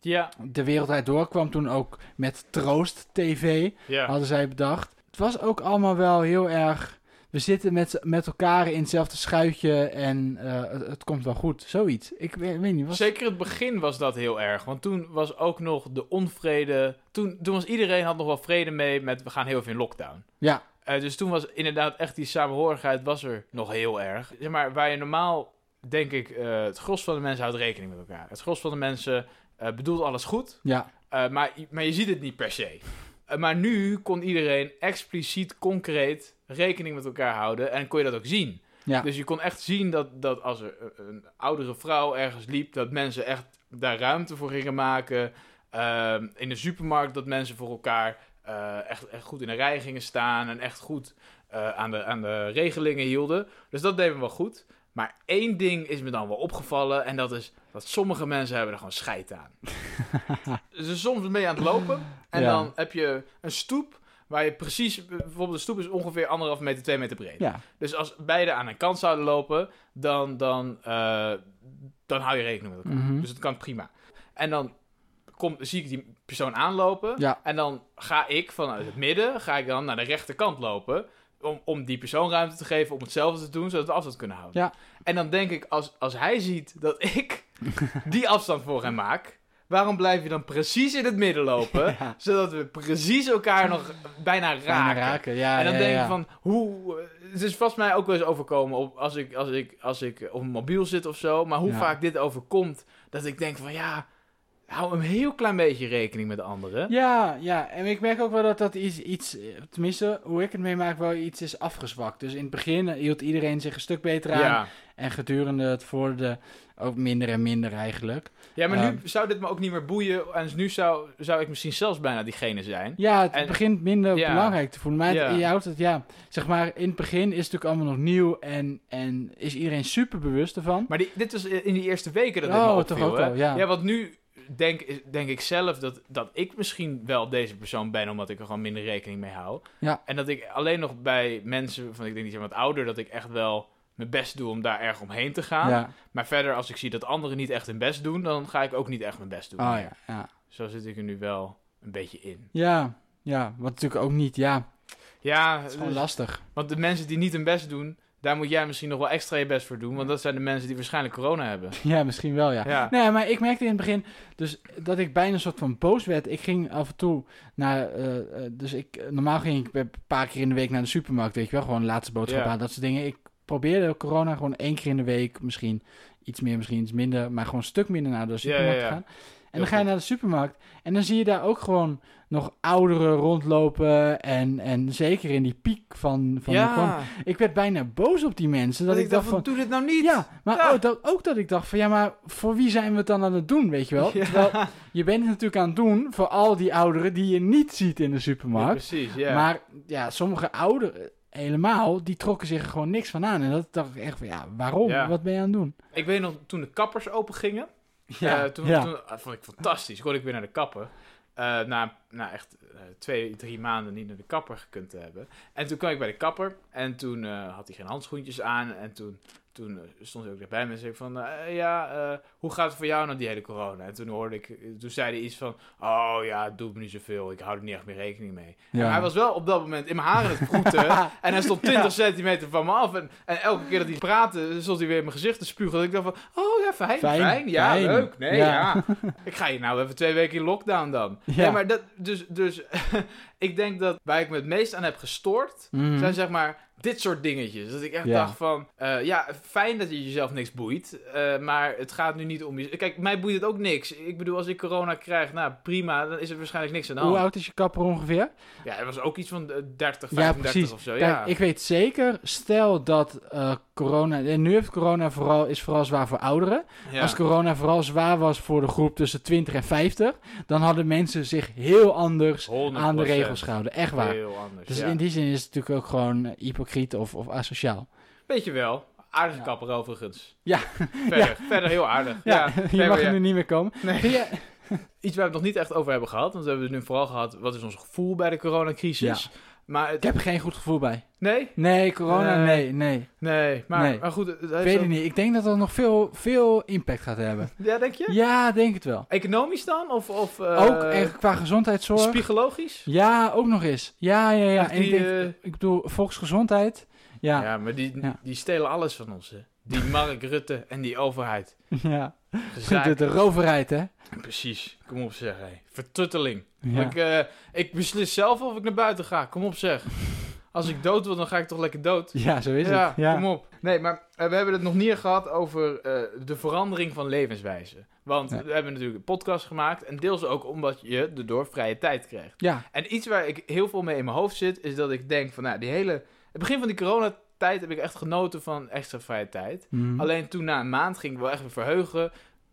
S1: Ja,
S2: de wereldwijd doorkwam toen ook met Troost TV
S1: ja.
S2: hadden zij bedacht. Het was ook allemaal wel heel erg. We zitten met, met elkaar in hetzelfde schuitje en eh, het, het komt wel goed. Zoiets. Ik weet, weet niet. Was...
S1: Zeker het begin was dat heel erg. Want toen was ook nog de onvrede. Toen, toen was iedereen had nog wel vrede mee met we gaan heel veel in lockdown.
S2: Ja,
S1: Eh, dus toen was inderdaad echt die samenhorigheid was er nog heel erg. Zeg maar, waar je normaal, denk ik, eh, het gros van de mensen houdt rekening met elkaar. Het gros van de mensen bedoelt alles goed,
S2: ja,
S1: maar, maar je ziet het niet per se. Maar nu kon iedereen expliciet, concreet rekening met elkaar houden en kon je dat ook zien.
S2: ja.
S1: Dus je kon echt zien dat, dat als er een- oudere vrouw ergens liep, dat mensen echt daar ruimte voor gingen maken. Ehm, in de supermarkt dat mensen voor elkaar eh, echt, echt goed in de rij gingen staan en echt goed eh, aan, de, aan de regelingen hielden. Dus dat deden we wel goed. Maar één ding is me dan wel opgevallen en dat is dat sommige mensen hebben er gewoon scheid aan. (laughs) dus soms ben je aan het lopen en
S2: Ja.
S1: dan heb je een stoep waar je precies, bijvoorbeeld de stoep is ongeveer anderhalf meter, twee meter breed.
S2: ja.
S1: Dus als beide aan een kant zouden lopen, dan, dan, eh, dan hou je rekening met elkaar.
S2: Mhm.
S1: Dus dat kan prima. En dan kom, zie ik die persoon aanlopen.
S2: Ja.
S1: En dan ga ik vanuit het midden ga ik dan naar de rechterkant lopen. Om, om die persoon ruimte te geven om hetzelfde te doen, zodat we afstand kunnen houden.
S2: Ja.
S1: En dan denk ik, als, als hij ziet dat ik (laughs) die afstand voor hem maak, waarom blijf je dan precies in het midden lopen? (laughs)
S2: Ja.
S1: Zodat we precies elkaar nog bijna raken.
S2: Bijna raken. Ja,
S1: en dan
S2: ja,
S1: denk ik van, hoe... eh, Het is vast mij ook wel eens overkomen op, als, ik, als, ik, als ik op een mobiel zit of zo. Maar hoe vaak dit overkomt, dat ik denk van ja, hou een heel klein beetje rekening met anderen.
S2: Ja, ja, en ik merk ook wel dat dat iets, iets, eh, tenminste, hoe ik het meemaak, wel iets is afgezwakt. Dus in het begin hield iedereen zich een stuk beter aan. En gedurende het vorderde ook minder en minder eigenlijk.
S1: ja, maar
S2: Ehm.
S1: nu zou dit me ook niet meer boeien. En nu zou, zou ik misschien zelfs bijna diegene zijn.
S2: Ja, het
S1: En-
S2: begint minder
S1: Ja.
S2: belangrijk te voelen. Maar het-
S1: Ja.
S2: je houdt het, ja, zeg maar, in het begin is het natuurlijk allemaal nog nieuw en, en is iedereen super bewust ervan.
S1: Maar die, dit was in die eerste weken dat dit
S2: Oh,
S1: me opviel.
S2: toch ook al, ja.
S1: ja, want nu denk, denk ik zelf dat, dat ik misschien wel deze persoon ben, omdat ik er gewoon minder rekening mee hou.
S2: Ja.
S1: En dat ik alleen nog bij mensen van, ik denk niet wat ouder, dat ik echt wel mijn best doe om daar erg omheen te gaan.
S2: Ja,
S1: Maar verder, als ik zie dat anderen niet echt hun best doen, dan ga ik ook niet echt mijn best doen.
S2: oh ja, ja.
S1: Zo zit ik er nu wel een beetje in.
S2: Ja, ja, wat natuurlijk ook niet, ja,
S1: Ja,
S2: het is gewoon
S1: dus-
S2: lastig.
S1: want de mensen die niet hun best doen, daar moet jij misschien nog wel extra je best voor doen. Want dat zijn de mensen die waarschijnlijk corona hebben. (laughs)
S2: Ja, misschien wel, ja.
S1: Ja.
S2: Nee, maar ik merkte in het begin dus dat ik bijna een soort van boos werd. Ik ging af en toe naar, eh, eh, dus ik, normaal ging ik een paar keer in de week naar de supermarkt, weet je wel, gewoon laatste boodschap
S1: Ja.
S2: aan, dat soort dingen. Ik probeerde corona gewoon één keer in de week, misschien iets meer, misschien iets minder, maar gewoon een stuk minder naar de supermarkt
S1: ja, ja.
S2: gaan. En dan ga je naar de supermarkt en dan zie je daar ook gewoon nog ouderen rondlopen en, en zeker in die piek van, van de corona. Ik werd bijna boos op die mensen, dat, ik dacht van,
S1: doe dit nou niet.
S2: ja, maar
S1: Ja.
S2: Ook, dat, ook dat ik dacht van ja, maar voor wie zijn we het dan aan het doen, weet je wel? (laughs)
S1: Ja.
S2: Terwijl je bent het natuurlijk aan het doen voor al die ouderen die je niet ziet in de
S1: Ja,
S2: supermarkt.
S1: precies, ja.
S2: Maar ja, sommige ouderen helemaal, die trokken zich er gewoon niks van aan. En dat dacht ik echt van ja, waarom?
S1: Ja.
S2: Wat ben je aan het doen?
S1: Ik weet nog, toen de kappers open gingen,
S2: Ja,
S1: eh, toen,
S2: ja.
S1: toen ah, vond ik fantastisch. Kon ik weer naar de kapper. Eh, na, na echt eh, twee, drie maanden niet naar de kapper gekund te hebben. En toen kwam ik bij de kapper en toen eh, had hij geen handschoentjes aan. En toen, toen eh, stond hij ook dichtbij me en zei ik van, eh, ja, eh, hoe gaat het voor jou nou die hele corona? En toen hoorde ik, toen zei hij iets van, oh ja, het doet me niet zoveel, ik hou er niet echt meer rekening mee.
S2: Ja.
S1: Maar hij was wel op dat moment in mijn haren het vroeten (laughs) en hij stond 20
S2: Ja.
S1: centimeter van me af en, en elke keer dat hij praatte, stond hij weer in mijn gezicht te spugen. Dat ik dacht van, oh ja, fijn, fijn,
S2: Fijn,
S1: ja,
S2: fijn.
S1: leuk, nee,
S2: Ja.
S1: ja. (laughs) Ik ga hier nou even twee weken in lockdown dan.
S2: Ja.
S1: Nee, maar dat, dus, dus (laughs) ik denk dat waar ik me het meest aan heb gestoord,
S2: Mhm.
S1: zijn zeg maar dit soort dingetjes. Dat ik echt
S2: Ja.
S1: dacht van, eh, ja, fijn dat je jezelf niks boeit, eh, maar het gaat nu niet om je... Kijk, mij boeit het ook niks. Ik bedoel, als ik corona krijg, nou prima, dan is er waarschijnlijk niks aan de
S2: Hoe
S1: hand.
S2: oud is je kapper ongeveer?
S1: Ja, het was ook iets van eh, 30,
S2: Ja,
S1: 35
S2: precies.
S1: of zo.
S2: Kijk,
S1: ja.
S2: ik weet zeker, stel dat eh, corona... En nu heeft corona vooral, is vooral zwaar voor ouderen.
S1: ja.
S2: Als corona vooral zwaar was voor de groep tussen 20 en 50... dan hadden mensen zich heel anders
S1: 100%.
S2: aan de regels gehouden. Echt waar.
S1: Heel anders,
S2: Dus
S1: ja.
S2: in die zin is het natuurlijk ook gewoon eh, hypocriet of, of asociaal.
S1: Weet je wel. Aardige
S2: Ja.
S1: kapper overigens.
S2: Ja. (laughs)
S1: Verder, verder heel aardig.
S2: Ja, je mag er nu niet meer komen.
S1: Nee. (laughs) Iets waar we het nog niet echt over hebben gehad. Want we hebben het nu vooral gehad, wat is ons gevoel bij de coronacrisis? Maar het,
S2: Ik heb er geen goed gevoel bij.
S1: Nee?
S2: Nee, corona,
S1: Nee.
S2: nee, nee.
S1: Nee, maar,
S2: Nee.
S1: maar goed. Het,
S2: Ik
S1: heeft
S2: weet het niet. Ik denk dat dat nog veel, veel impact gaat hebben. (laughs)
S1: Ja, denk je?
S2: Ja, denk het wel.
S1: Economisch dan? Of, of eh,
S2: ook qua gezondheidszorg.
S1: Psychologisch?
S2: Ja, ook nog eens. Ja, ja, ja. Ik, denk,
S1: eh,
S2: ik bedoel, volksgezondheid.
S1: Ja,
S2: Ja,
S1: maar die,
S2: Ja.
S1: die stelen alles van ons. Hè. Die Mark Rutte en die overheid. (laughs)
S2: ja.
S1: Gezaak.
S2: De, de roverheid, hè?
S1: Precies. Kom op zeg. Hé. Vertutteling.
S2: Ja.
S1: Ik, eh, ik beslis zelf of ik naar buiten ga. Kom op zeg. Als ik dood wil, dan ga ik toch lekker dood.
S2: ja, zo is
S1: ja,
S2: het. Ja.
S1: kom op. Nee, maar eh, we hebben het nog niet gehad over eh, de verandering van levenswijze. Want
S2: Ja.
S1: we hebben natuurlijk een podcast gemaakt. En deels ook omdat je erdoor vrije tijd krijgt.
S2: Ja,
S1: En iets waar ik heel veel mee in mijn hoofd zit, is dat ik denk van, nou, die hele... Het begin van die coronatijd heb ik echt genoten van extra vrije tijd.
S2: Mhm.
S1: Alleen toen na een maand ging ik wel echt weer verheugen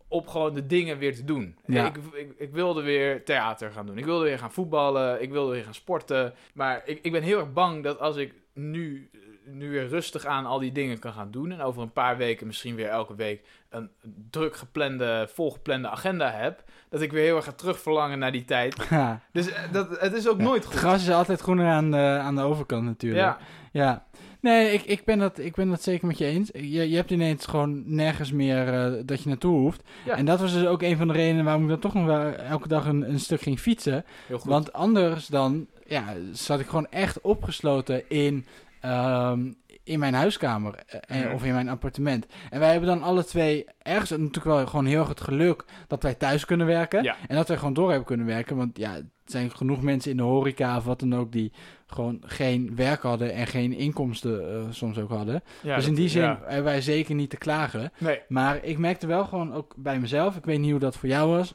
S1: op gewoon de dingen weer te doen.
S2: Ja.
S1: Ik, ik, ik wilde weer theater gaan doen. Ik wilde weer gaan voetballen. Ik wilde weer gaan sporten. Maar ik, ik ben heel erg bang dat als ik nu, nu weer rustig aan al die dingen kan gaan doen... en over een paar weken misschien weer elke week een druk geplande, volgeplande agenda heb... dat ik weer heel erg ga terugverlangen naar die tijd. (laughs)
S2: Ja.
S1: Dus eh, dat, het is ook
S2: Ja.
S1: nooit
S2: Het
S1: goed.
S2: gras is altijd groener aan de, aan de overkant natuurlijk.
S1: Ja,
S2: Ja. Nee, ik, ik, ben dat, ik ben dat zeker met je eens. Je, je hebt ineens gewoon nergens meer eh, dat je naartoe hoeft.
S1: Ja.
S2: En dat was dus ook een van de redenen waarom ik dan toch nog wel elke dag een, een stuk ging fietsen.
S1: heel goed.
S2: Want anders dan ja, zat ik gewoon echt opgesloten in, ehm, in mijn huiskamer eh,
S1: Mhm.
S2: of in mijn appartement. En wij hebben dan alle twee ergens natuurlijk wel gewoon heel erg het geluk dat wij thuis kunnen werken.
S1: Ja.
S2: En dat wij gewoon door hebben kunnen werken. Want ja, er zijn genoeg mensen in de horeca of wat dan ook die gewoon geen werk hadden en geen inkomsten eh, soms ook hadden.
S1: Ja,
S2: dus in die zin hebben wij zeker niet te klagen.
S1: Nee,
S2: Maar ik merkte wel gewoon ook bij mezelf, ik weet niet hoe dat voor jou was.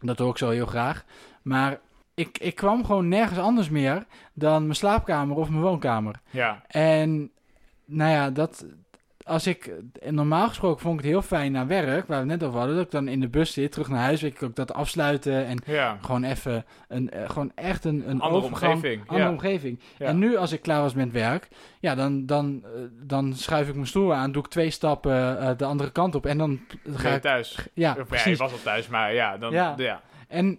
S2: Dat hoor ik zo heel graag. Maar ik, ik kwam gewoon nergens anders meer dan mijn slaapkamer of mijn woonkamer.
S1: ja.
S2: En nou ja, dat, als ik, normaal gesproken vond ik het heel fijn naar werk, waar we het net over hadden, dat ik dan in de bus zit, terug naar huis, weet ik ook dat afsluiten en
S1: Ja,
S2: gewoon even, een, eh, gewoon echt een, een
S1: andere
S2: overgang,
S1: omgeving.
S2: andere
S1: ja.
S2: omgeving.
S1: Ja.
S2: En nu, als ik klaar was met werk, ja, dan, dan, eh, dan schuif ik mijn stoel aan, doe ik twee stappen eh, de andere kant op en dan
S1: Ga
S2: ik...
S1: thuis?
S2: Ja,
S1: Of, je
S2: precies.
S1: was al thuis, maar ja, dan,
S2: Ja.
S1: ja.
S2: En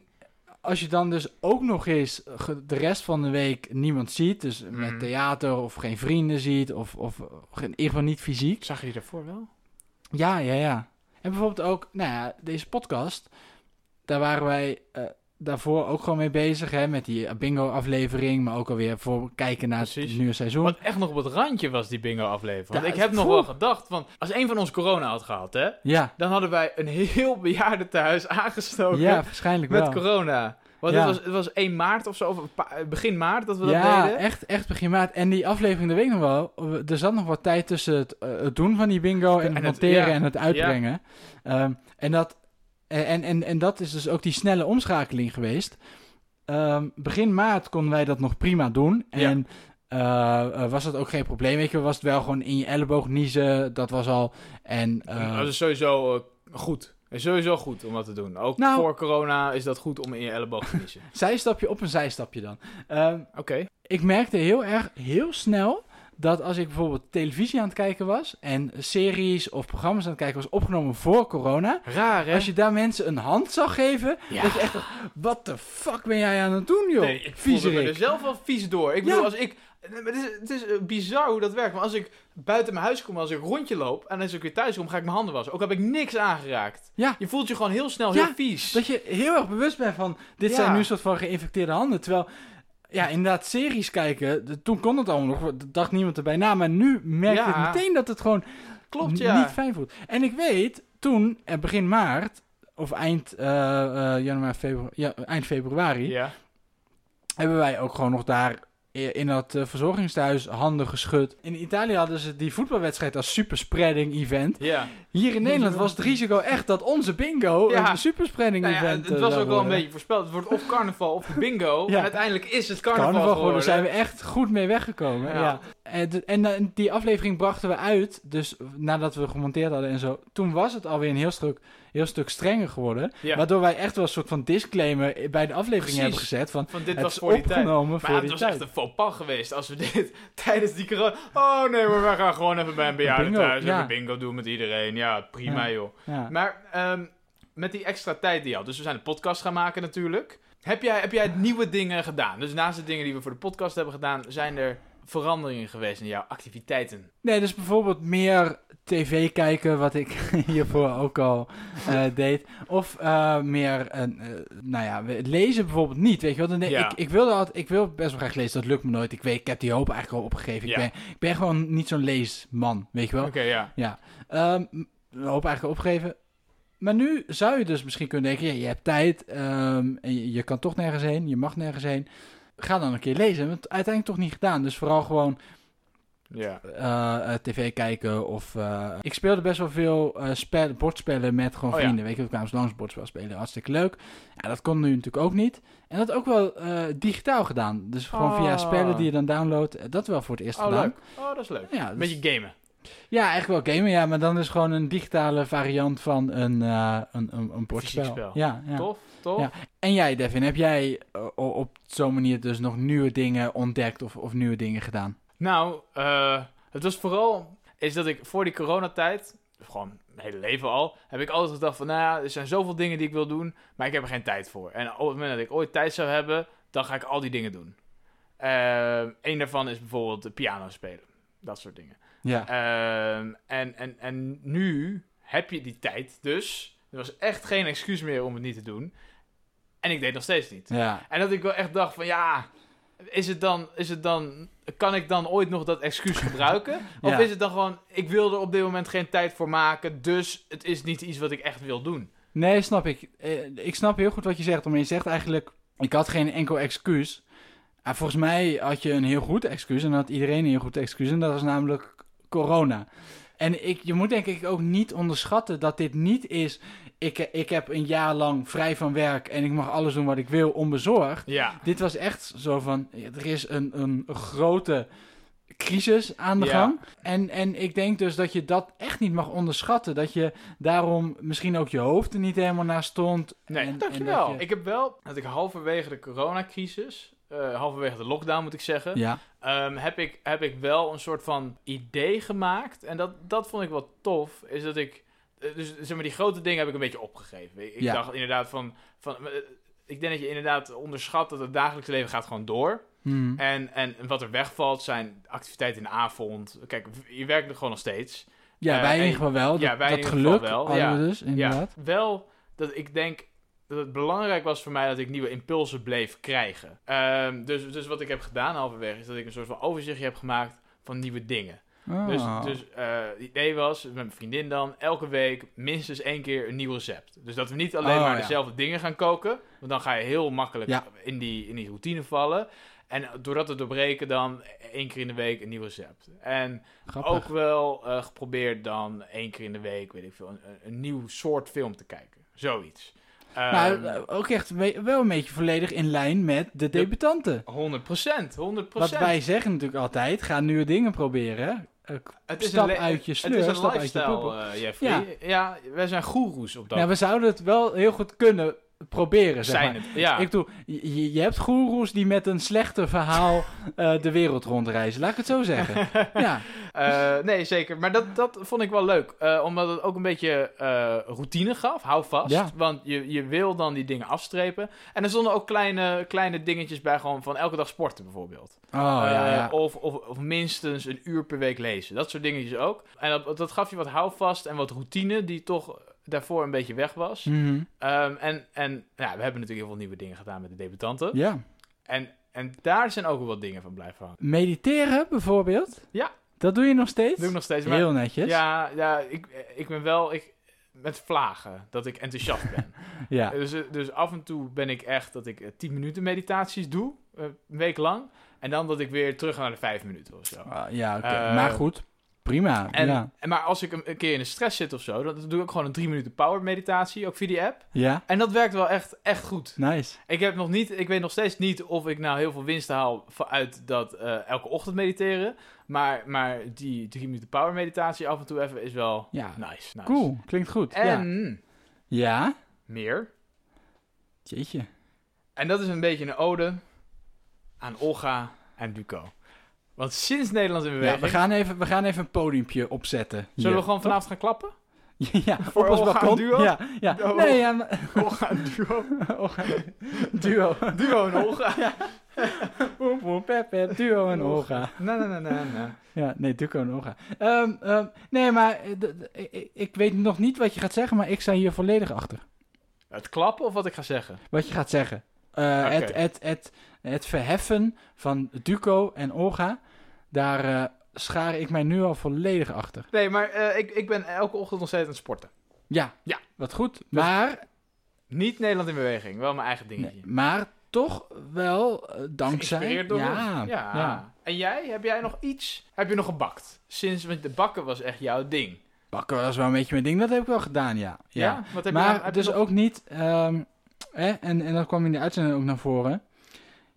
S2: als je dan dus ook nog eens de rest van de week niemand ziet, dus met
S1: Mhm.
S2: theater of geen vrienden ziet, of, of in ieder geval niet fysiek.
S1: Zag je je daarvoor wel?
S2: Ja, ja, ja. En bijvoorbeeld ook, nou ja, deze podcast, daar waren wij eh, daarvoor ook gewoon mee bezig, hè, met die bingo-aflevering, maar ook alweer voor kijken naar
S1: Precies.
S2: het nieuwe seizoen.
S1: Wat echt nog op het randje was, die bingo-aflevering. Want
S2: Ja,
S1: ik heb nog wel gedacht, van, als een van ons corona had gehad, hè,
S2: Ja,
S1: dan hadden wij een heel bejaardentehuis aangestoken
S2: ja, waarschijnlijk
S1: met
S2: wel.
S1: corona. Want
S2: Ja.
S1: het, was, het was 1 maart of zo, of begin maart dat we dat
S2: ja,
S1: deden.
S2: echt, echt begin maart. En die aflevering, dat weet ik nog wel. Er zat nog wat tijd tussen het, eh, het doen van die bingo en,
S1: En
S2: het monteren
S1: ja,
S2: en het uitbrengen. Ehm, en, dat, en, en, en dat is dus ook die snelle omschakeling geweest. Ehm, begin maart konden wij dat nog prima doen. En eh, eh, was dat ook geen probleem. Weet je, was het wel gewoon in je elleboog niezen. Dat was al. En, eh,
S1: dat is sowieso eh, goed. Is sowieso goed om dat te doen. Ook
S2: Nou-
S1: voor corona is dat goed om in je elleboog te niezen. (laughs)
S2: zijstapje op een zijstapje dan. Ehm,
S1: Oké.
S2: ik merkte heel erg, heel snel, dat als ik bijvoorbeeld televisie aan het kijken was en series of programma's aan het kijken was opgenomen voor corona,
S1: Raar, hè?
S2: als je daar mensen een hand zag geven,
S1: Ja.
S2: dat je echt, wat de fuck ben jij aan het doen, joh?
S1: Nee, ik voelde me er zelf wel vies door. Ik
S2: Ja.
S1: bedoel, als ik Het is, het is eh, bizar hoe dat werkt. Maar als ik buiten mijn huis kom, als ik een rondje loop en als ik weer thuis kom, ga ik mijn handen wassen. Ook heb ik niks aangeraakt.
S2: Ja.
S1: Je voelt je gewoon heel snel
S2: Ja,
S1: heel vies.
S2: Dat je heel erg bewust bent van, dit zijn nu een soort van geïnfecteerde handen. Terwijl, ja, inderdaad, series kijken, de- toen kon het allemaal nog, dacht niemand erbij na. Maar nu merk
S1: Ja.
S2: ik meteen dat het gewoon
S1: Klopt, ja.
S2: niet fijn voelt. En ik weet, toen, eh, begin maart, of eind, eh, eh, januari, februari, ja, eind februari,
S1: Ja.
S2: hebben wij ook gewoon nog daar in dat eh, verzorgingstehuis handen geschud. In Italië hadden ze die voetbalwedstrijd als superspreading event.
S1: Ja.
S2: Hier in Nederland was het risico echt dat onze bingo
S1: Ja.
S2: een superspreading
S1: Nou ja,
S2: event
S1: het
S2: eh,
S1: was
S2: zou
S1: ook wel een beetje voorspeld. Het wordt of carnaval of bingo. (laughs) En uiteindelijk is het carnaval,
S2: Carnaval
S1: geworden.
S2: geworden, zijn we echt goed mee weggekomen.
S1: Ja.
S2: En, en eh, die aflevering brachten we uit, dus nadat we gemonteerd hadden en zo. Toen was het alweer een heel stuk, heel stuk strenger geworden.
S1: Ja.
S2: Waardoor wij echt wel een soort van disclaimer bij de aflevering
S1: Precies.
S2: hebben gezet. Van,
S1: Van dit
S2: het
S1: was voor die tijd. Maar
S2: voor
S1: ja, het was
S2: tijd.
S1: echt een faux pas geweest als we (laughs) dit tijdens die corona... Oh nee, maar we gaan gewoon even bij een bejaarde
S2: Bingo,
S1: thuis.
S2: ja.
S1: Even bingo doen met iedereen. Ja, prima joh. Maar ehm, met die extra tijd die je had. Dus we zijn een podcast gaan maken natuurlijk. Heb jij, heb jij nieuwe dingen gedaan? Dus naast de dingen die we voor de podcast hebben gedaan... zijn er veranderingen geweest in jouw activiteiten?
S2: Nee, dus bijvoorbeeld meer tv kijken, wat ik (laughs) hiervoor ook al eh, (laughs) deed. Of eh, meer, eh, eh, nou ja, lezen bijvoorbeeld niet, weet je wel.
S1: Ja.
S2: ik, ik, wilde altijd, ik wil best wel graag lezen, dat lukt me nooit. Ik, weet, ik heb die hoop eigenlijk al opgegeven.
S1: Ja.
S2: Ik, ben, ik ben gewoon niet zo'n leesman, weet je wel.
S1: Oké, ja.
S2: Ehm, de hoop eigenlijk opgegeven. Maar nu zou je dus misschien kunnen denken, ja, je hebt tijd, ehm, en je, je kan toch nergens heen, je mag nergens heen. Ga dan een keer lezen. Want uiteindelijk toch niet gedaan. Dus vooral gewoon
S1: Ja.
S2: eh, eh, tv kijken of... eh, ik speelde best wel veel spel, bordspellen met gewoon
S1: Oh ja.
S2: vrienden. Weet je, we kwamen langs bordspel spelen. Hartstikke leuk. Ja, dat kon nu natuurlijk ook niet. En dat ook wel digitaal gedaan. Dus gewoon via
S1: Ah.
S2: spellen die je dan downloadt. Dat wel voor het eerst
S1: Oh,
S2: gedaan.
S1: leuk. Oh, dat is leuk.
S2: Ja,
S1: Een
S2: dus-
S1: beetje gamen.
S2: ja, eigenlijk wel gamen, ja. Maar dan is gewoon een digitale variant van een, een, een, een bordspel.
S1: spel.
S2: Ja, ja.
S1: Tof,
S2: Ja. En jij, Devin, heb jij eh, op zo'n manier dus nog nieuwe dingen ontdekt of, of nieuwe dingen gedaan?
S1: Nou, eh, het was vooral... Is dat ik voor die coronatijd... Gewoon mijn hele leven al... Heb ik altijd gedacht van... Nou ja, er zijn zoveel dingen die ik wil doen... Maar ik heb er geen tijd voor. En op het moment dat ik ooit tijd zou hebben... Dan ga ik al die dingen doen. Eén daarvan is bijvoorbeeld piano spelen. Dat soort dingen.
S2: Ja.
S1: Ehm, en, en, en nu heb je die tijd dus. Er was echt geen excuus meer om het niet te doen. En ik deed nog steeds niet.
S2: Ja.
S1: En dat ik wel echt dacht van ja, is het dan, is het dan, kan ik dan ooit nog dat excuus (laughs) gebruiken? Of
S2: Ja.
S1: is het dan gewoon, ik wil er op dit moment geen tijd voor maken, dus het is niet iets wat ik echt wil doen.
S2: Nee, snap ik. Eh, ik snap heel goed wat je zegt. Maar je zegt eigenlijk, ik had geen enkel excuus. Ah, volgens mij had je een heel goed excuus. En had iedereen een heel goed excuus. En dat was namelijk corona. En ik, je moet denk ik ook niet onderschatten dat dit niet is... Ik, ik heb een jaar lang vrij van werk en ik mag alles doen wat ik wil, onbezorgd.
S1: Ja,
S2: Dit was echt zo van, er is een, een grote crisis aan de
S1: Ja.
S2: gang. En, en ik denk dus dat je dat echt niet mag onderschatten. Dat je daarom misschien ook je hoofd er niet helemaal naar stond.
S1: nee,
S2: en, en
S1: dankjewel.
S2: dat je-
S1: Ik heb wel, dat ik halverwege de coronacrisis, eh halverwege de lockdown moet ik zeggen,
S2: Ja,
S1: Ehm, heb, ik, heb ik wel een soort van idee gemaakt. En dat, dat vond ik wel tof. Is dat ik. Eh, Dus zeg maar, die grote dingen heb ik een beetje opgegeven. Ik, ik
S2: Ja.
S1: dacht inderdaad van. van eh, ik denk dat je inderdaad onderschat dat het dagelijks leven gaat gewoon door.
S2: Hmm.
S1: En, en wat er wegvalt zijn activiteiten in de avond. Kijk, je werkt er gewoon nog steeds.
S2: ja
S1: Eh,
S2: wij in ieder geval wel.
S1: ja, wij
S2: dat geluk
S1: wel, ja.
S2: we dus, inderdaad.
S1: Ja, wel dat ik denk dat het belangrijk was voor mij dat ik nieuwe impulsen bleef krijgen. Ehm, dus, dus wat ik heb gedaan halverwege is dat ik een soort van overzichtje heb gemaakt van nieuwe dingen. Dus,
S2: Oh.
S1: dus eh, het idee was, met mijn vriendin dan, elke week minstens één keer een nieuw recept. Dus dat we niet alleen
S2: Oh,
S1: maar
S2: ja.
S1: dezelfde dingen gaan koken, want dan ga je heel makkelijk
S2: Ja.
S1: in, die, in die routine vallen. En doordat te doorbreken dan één keer in de week een nieuw recept. En
S2: Grappig.
S1: ook wel eh, geprobeerd dan één keer in de week, weet ik veel, een, een nieuw soort film te kijken. Zoiets.
S2: nou,
S1: Ehm,
S2: eh, ook echt wel een beetje volledig in lijn met de debutanten.
S1: 100 procent, 100%
S2: Wat wij zeggen natuurlijk altijd, ga nieuwe dingen proberen.
S1: Het is
S2: stap
S1: een
S2: uit je
S1: Het
S2: sleur,
S1: is een
S2: stap uit je
S1: Jeffrey. Ja. wij zijn goeroes op dat.
S2: Nou, we zouden het wel heel goed kunnen proberen, zeg
S1: Zijn
S2: maar.
S1: het, ja.
S2: Ik bedoel, je, je hebt goeroes die met een slechter verhaal (laughs) eh, de wereld rondreizen. Laat ik het zo zeggen. (laughs) ja.
S1: Eh, nee, zeker. Maar dat, dat vond ik wel leuk. eh, omdat het ook een beetje routine gaf. Hou vast.
S2: Ja.
S1: Want je, je wil dan die dingen afstrepen. En er stonden ook kleine, kleine dingetjes bij. Gewoon van elke dag sporten bijvoorbeeld.
S2: Oh, ja, ja.
S1: Of, of, of minstens een uur per week lezen. Dat soort dingetjes ook. En dat, dat gaf je wat houvast en wat routine. Die toch daarvoor een beetje weg was.
S2: Mhm.
S1: Ehm, en en ja, we hebben natuurlijk heel veel nieuwe dingen gedaan met de debutanten.
S2: Ja.
S1: En, en daar zijn ook wel wat dingen van blijven hangen.
S2: Mediteren bijvoorbeeld?
S1: Ja.
S2: Dat doe je nog steeds?
S1: Dat doe ik nog steeds. Maar
S2: Heel netjes.
S1: Ja, ja ik, ik ben wel ik, met vlagen dat ik enthousiast ben. (laughs)
S2: Ja.
S1: dus, eh, dus af en toe ben ik echt dat ik eh, 10 minuten meditaties doe, eh, een week lang. En dan dat ik weer terug ga naar de 5 minuten of zo.
S2: Ah, ja, oké.
S1: Eh,
S2: maar goed. Prima.
S1: En,
S2: ja.
S1: en maar als ik een, een keer in de stress zit of zo, dan doe ik gewoon een 3 minuten power meditatie, ook via die app.
S2: ja,
S1: En dat werkt wel echt, echt goed.
S2: nice.
S1: Ik, heb nog niet, ik weet nog steeds niet of ik nou heel veel winst haal uit dat eh, elke ochtend mediteren. Maar, maar die 3 minuten power meditatie af en toe even is wel
S2: Ja.
S1: nice. nice.
S2: Cool. Klinkt goed. Ja.
S1: En
S2: ja.
S1: meer.
S2: Jeetje.
S1: En dat is een beetje een ode aan Olga en Duco. Want sinds Nederland in
S2: Ja,
S1: beweging...
S2: we, gaan even, we gaan even een podiumpje opzetten.
S1: Zullen we gewoon vanavond gaan klappen? (laughs)
S2: ja,
S1: voor
S2: op ons balkon.
S1: duo?
S2: Ja, ja. Nee, ja, maar- (laughs)
S1: Olga Duo. (laughs)
S2: Olga- duo.
S1: Duo en Olga.
S2: Pepe, duo en Olga.
S1: Nee, nee, nee, nee, nee.
S2: Ja, nee, Duco en Olga. Ehm, nee, maar eh, ik, weet nog niet wat je gaat zeggen, maar ik sta hier volledig achter.
S1: Het klappen of wat ik ga zeggen?
S2: Wat je gaat zeggen. Eh, het, het, het, het verheffen van Duco en Olga, daar eh, schaar ik mij nu al volledig achter.
S1: Nee, maar eh, ik, ik ben elke ochtend nog steeds aan het sporten.
S2: Ja,
S1: Ja.
S2: wat goed. Maar,
S1: Niet Nederland in beweging, wel mijn eigen dingetje.
S2: nee, maar toch wel eh, dankzij...
S1: Door
S2: ja,
S1: ja.
S2: ja.
S1: En jij, heb jij nog iets? Heb je nog gebakt? Sinds, want de bakken was echt jouw ding.
S2: Bakken was wel een beetje mijn ding, dat heb ik wel gedaan, ja. ja.
S1: Wat heb je
S2: maar
S1: nou- heb je
S2: dus
S1: nog-
S2: ook niet, ehm, hè, en, en dat kwam in de uitzending ook naar voren.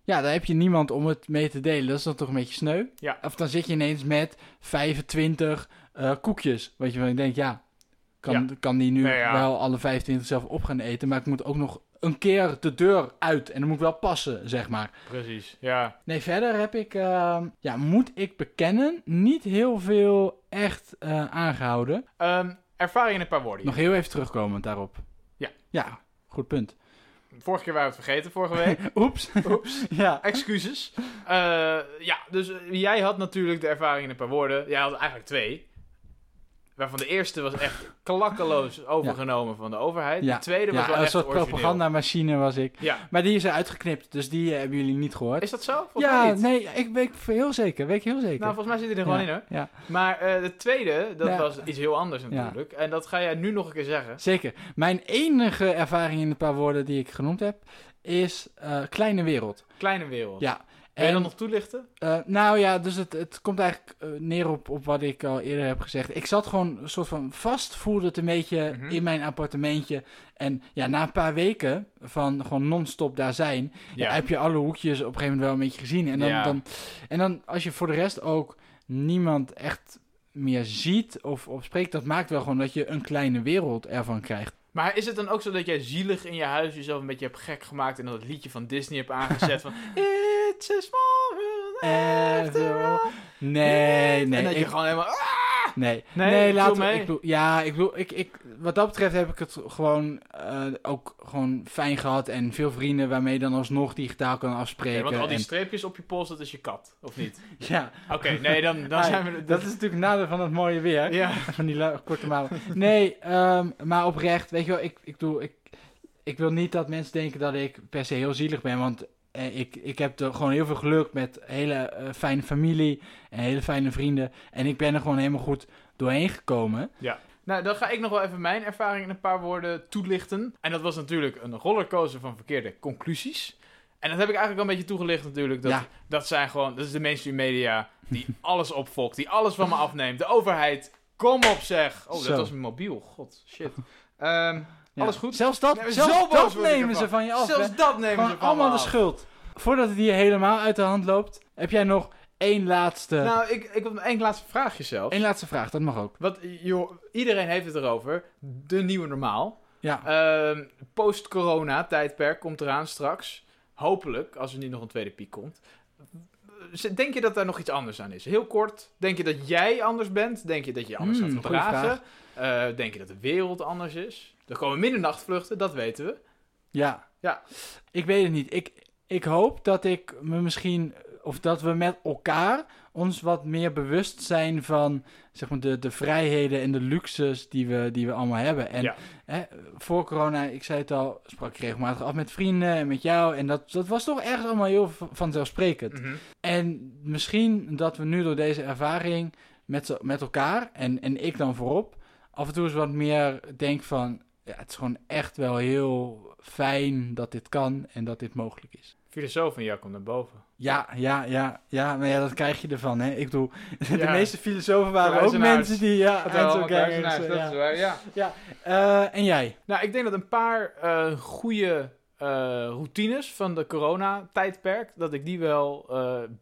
S2: Ja, daar heb je niemand om het mee te delen. Dat is dan toch een beetje sneu.
S1: Ja.
S2: Of dan zit je ineens met 25 eh, koekjes. Wat je van denkt, ja, kan,
S1: Ja.
S2: kan die nu
S1: Nee, ja.
S2: wel alle 25 zelf op gaan eten. Maar ik moet ook nog een keer de deur uit. En dan moet ik wel passen, zeg maar.
S1: Precies, ja.
S2: Nee, verder heb ik, ehm, ja, moet ik bekennen, niet heel veel echt eh, aangehouden.
S1: Ehm, ervaring in een paar woorden.
S2: Nog heel even terugkomend daarop.
S1: Ja.
S2: Ja, goed punt.
S1: Vorige keer waren we het vergeten, vorige week. (laughs)
S2: Oeps.
S1: Oeps. (laughs)
S2: ja.
S1: Excuses. Eh, ja, dus eh, jij had natuurlijk de ervaring in een paar woorden. Jij had eigenlijk twee. Waarvan de eerste was echt klakkeloos overgenomen van de overheid.
S2: Ja.
S1: De tweede was
S2: Ja,
S1: wel
S2: een
S1: echt
S2: soort
S1: origineel.
S2: propagandamachine was ik. Maar die is er uitgeknipt, dus die eh, hebben jullie niet gehoord.
S1: Is dat zo? Volgens
S2: ja, nee, ik weet heel zeker. Weet ik heel zeker.
S1: Nou, volgens mij zit hij er gewoon in hoor.
S2: Ja,
S1: Maar eh, de tweede, dat was iets heel anders natuurlijk. En dat ga jij nu nog een keer zeggen.
S2: zeker. Mijn enige ervaring in een paar woorden die ik genoemd heb, is eh, kleine wereld.
S1: Kleine wereld.
S2: Ja.
S1: Wil je
S2: En,
S1: dat nog toelichten?
S2: eh, nou ja, dus het, het komt eigenlijk eh, neer op, op wat ik al eerder heb gezegd. Ik zat gewoon een soort van vast, voelde het een beetje
S1: Mhm.
S2: in mijn appartementje. En ja, na een paar weken van gewoon non-stop daar zijn, ja. heb je alle hoekjes op een gegeven moment wel een beetje gezien. En dan,
S1: Ja.
S2: dan, en dan als je voor de rest ook niemand echt meer ziet of, of spreekt, dat maakt wel gewoon dat je een kleine wereld ervan krijgt.
S1: Maar is het dan ook zo dat jij zielig in je huis jezelf een beetje hebt gek gemaakt en dat het liedje van Disney hebt aangezet van (laughs) It's a small world after all.
S2: Nee, nee.
S1: en dat je gewoon helemaal... ah!
S2: Nee,
S1: Nee,
S2: nee, we.
S1: mee.
S2: Ik bedoel, ja, ik bedoel, ik, ik, wat dat betreft heb ik het gewoon eh, ook gewoon fijn gehad en veel vrienden waarmee je dan alsnog digitaal kan afspreken.
S1: want al die
S2: en-
S1: streepjes op je pols, dat is je kat, of niet? (laughs)
S2: ja,
S1: Oké, nee, dan, dan zijn we...
S2: dat is natuurlijk een nadeel van het mooie weer.
S1: Ja, (laughs)
S2: Van die korte malen. Nee, ehm, maar oprecht, weet je wel, ik, ik, bedoel, ik, ik wil niet dat mensen denken dat ik per se heel zielig ben, want ik, ik heb er gewoon heel veel geluk met hele eh, fijne familie en hele fijne vrienden. En ik ben er gewoon helemaal goed doorheen gekomen.
S1: nou dan ga ik nog wel even mijn ervaring in een paar woorden toelichten. En dat was natuurlijk een rollercoaster van verkeerde conclusies. En dat heb ik eigenlijk al een beetje toegelicht natuurlijk. Dat,
S2: Ja.
S1: dat zijn gewoon, dat is de mainstream media die (laughs) alles opfokt, die alles van me afneemt. De overheid, kom op zeg. Oh,
S2: Zo.
S1: dat was mijn mobiel, god, shit. Ehm,
S2: Ja.
S1: Alles goed?
S2: Zelfs dat,
S1: Nee,
S2: zelfs
S1: zo
S2: dat nemen ze van je af.
S1: Zelfs
S2: hè?
S1: dat nemen
S2: Gewoon
S1: ze van
S2: allemaal de schuld. Voordat het hier helemaal uit de hand loopt, heb jij nog één laatste,
S1: Nou, ik, ik heb één laatste vraagje zelf.
S2: één laatste vraag. Dat mag ook.
S1: Want joh, iedereen heeft het erover. De nieuwe normaal.
S2: Ja.
S1: Ehm, Post-corona tijdperk komt eraan straks. Hopelijk, als er niet nog een tweede piek komt. Denk je dat daar nog iets anders aan is? Heel kort, denk je dat jij anders bent? Denk je dat je je anders
S2: Hmm,
S1: gaat gedragen? Eh, denk je dat de wereld anders is? Er komen minder nachtvluchten, dat weten we.
S2: Ja.
S1: Ja.
S2: Ik weet het niet. Ik, ik hoop dat ik me misschien, of dat we met elkaar ons wat meer bewust zijn van zeg maar, de, de vrijheden en de luxes die we, die we allemaal hebben. En
S1: Ja.
S2: hè, voor corona, ik zei het al, sprak ik regelmatig af met vrienden en met jou. En dat, dat was toch ergens allemaal heel vanzelfsprekend.
S1: Mhm.
S2: En misschien dat we nu door deze ervaring met, met elkaar, en, en ik dan voorop, af en toe eens wat meer denk van, ja, het is gewoon echt wel heel fijn dat dit kan en dat dit mogelijk is.
S1: Filosoof van jou komt naar boven.
S2: Ja, ja, ja, ja, maar ja, dat krijg je ervan, hè. Ik bedoel, (laughs) de
S1: Ja.
S2: meeste filosofen waren ook mensen die, ja,
S1: Dat
S2: Einzelgangers,
S1: dat
S2: ja.
S1: is waar, ja.
S2: Eh, en jij?
S1: Nou, ik denk dat een paar eh goede eh, routines van de corona-tijdperk, dat ik die wel